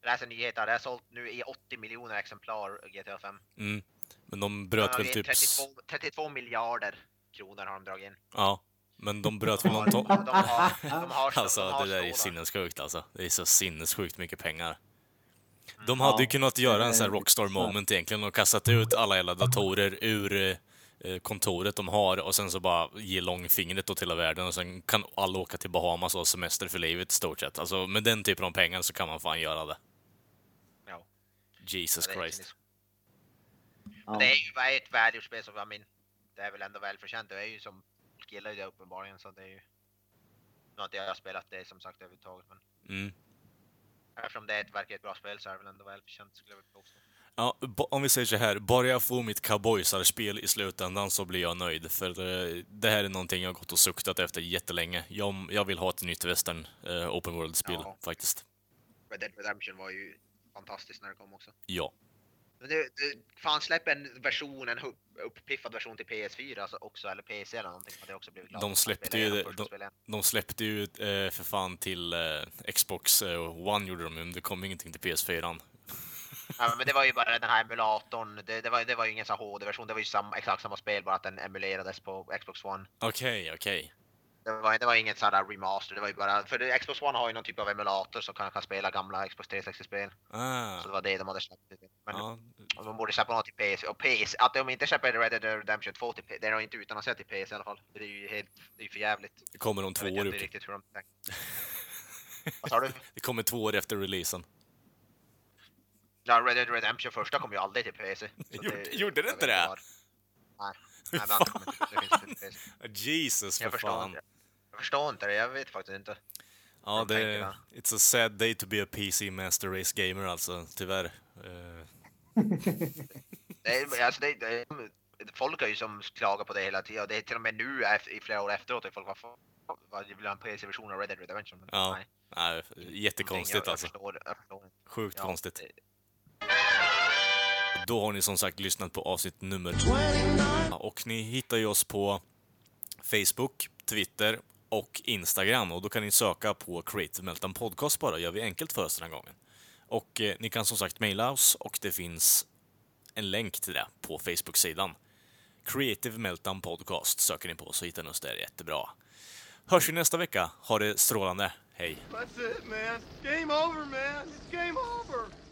läser nyheter, det är sålt nu i 80 miljoner exemplar GTA 5. Mm. Men de bröt har väl typ... 32, 32 miljarder kronor har de dragit in. Ja. Men de bröt väl någon... har, de har, de har, Alltså, de har det där är stålar. sinnessjukt alltså. Det är så sinnessjukt mycket pengar. Mm. De hade ju kunnat göra en sån här är Rockstar moment egentligen och kastat ut alla jävla datorer ur eh, kontoret de har och sen så bara ge långfingret till hela världen och sen kan alla åka till Bahamas och ha semester för livet i stort sett. Alltså med den typen av pengar så kan man fan göra det. Ja. Jesus Ja, det Christ. Ja. Det är ju ett välgjort spel som, jag min, det är väl ändå välförtjänt. Det är ju som, gillar ju det uppenbarligen så det är ju... Nu har inte jag spelat det som sagt överhuvudtaget men Mm. eftersom det är ett, verkar ett bra spel så är det väl ändå välförtjänt skulle jag vilja påstå. Ja, om vi säger så här, bara jag får mitt cowboysarspel i slutändan så blir jag nöjd. För det här är någonting jag har gått och suktat efter jättelänge. Jag, jag vill ha ett nytt western eh, open world-spel Ja. faktiskt. Red Dead Redemption var ju fantastiskt när det kom också. Ja. Men det, det, fan släpp en version, en upp- uppiffad version till PS4 alltså också, eller PC eller någonting. Hade också blivit glad. De släppte ju- de-. De släppte ju eh, för fan till eh, Xbox eh, One gjorde de men det kom ingenting till PS4. Ja, men det var ju bara den här emulatorn, det, det, var, det var ju ingen HD-version, det var ju samma, exakt samma spel bara att den emulerades på Xbox One. Okej, okej. Det var, det var inget sån där remaster, det var ju bara, för det, Xbox One har ju någon typ av emulator som kan, kan spela gamla Xbox 360-spel. Ah, Så det var det de hade släppt. Men ja, de borde släppa något till PC, och PC, att de inte släpper Red Dead Redemption 2 till PC, det är inte utannonserat till PC i alla fall. Det är ju helt, det är ju för jävligt. det kommer om Jag två vet år inte upp. riktigt hur de tänkte. Vad sa du? Det kommer två år efter releasen. Ja, Red Dead Redemption första kom ju aldrig till PC. Gjorde- gjorde det jag inte det? var- Nej, nej det har det finns inte till PC. Jesus, för Jag förstår fan. inte. Jag förstår inte det, jag vet faktiskt inte. Ja, det tänker It's a sad day to be a PC Master Race Gamer alltså, tyvärr. Det är, alltså det, det, folk har ju som klagar på det hela tiden det är till och med nu i flera år efteråt är folk fan, vad vill ha en PC-version av Red Dead Redemption? Ja, nej, nej, jättekonstigt jag, jag alltså. Förstår, jag förstår. Sjukt Ja, konstigt. det- då har ni som sagt lyssnat på avsnitt nummer 29. Och ni hittar ju oss på Facebook, Twitter och Instagram. Och då kan ni söka på Creative Meltdown Podcast bara, gör vi enkelt för oss den här gången. Och eh, ni kan som sagt mejla oss och det finns en länk till det på Facebook-sidan. Creative Meltdown Podcast söker ni på så hittar ni oss där jättebra. Hörs vi nästa vecka. Ha det strålande. Hej! That's it, man. Game over, man. It's game over.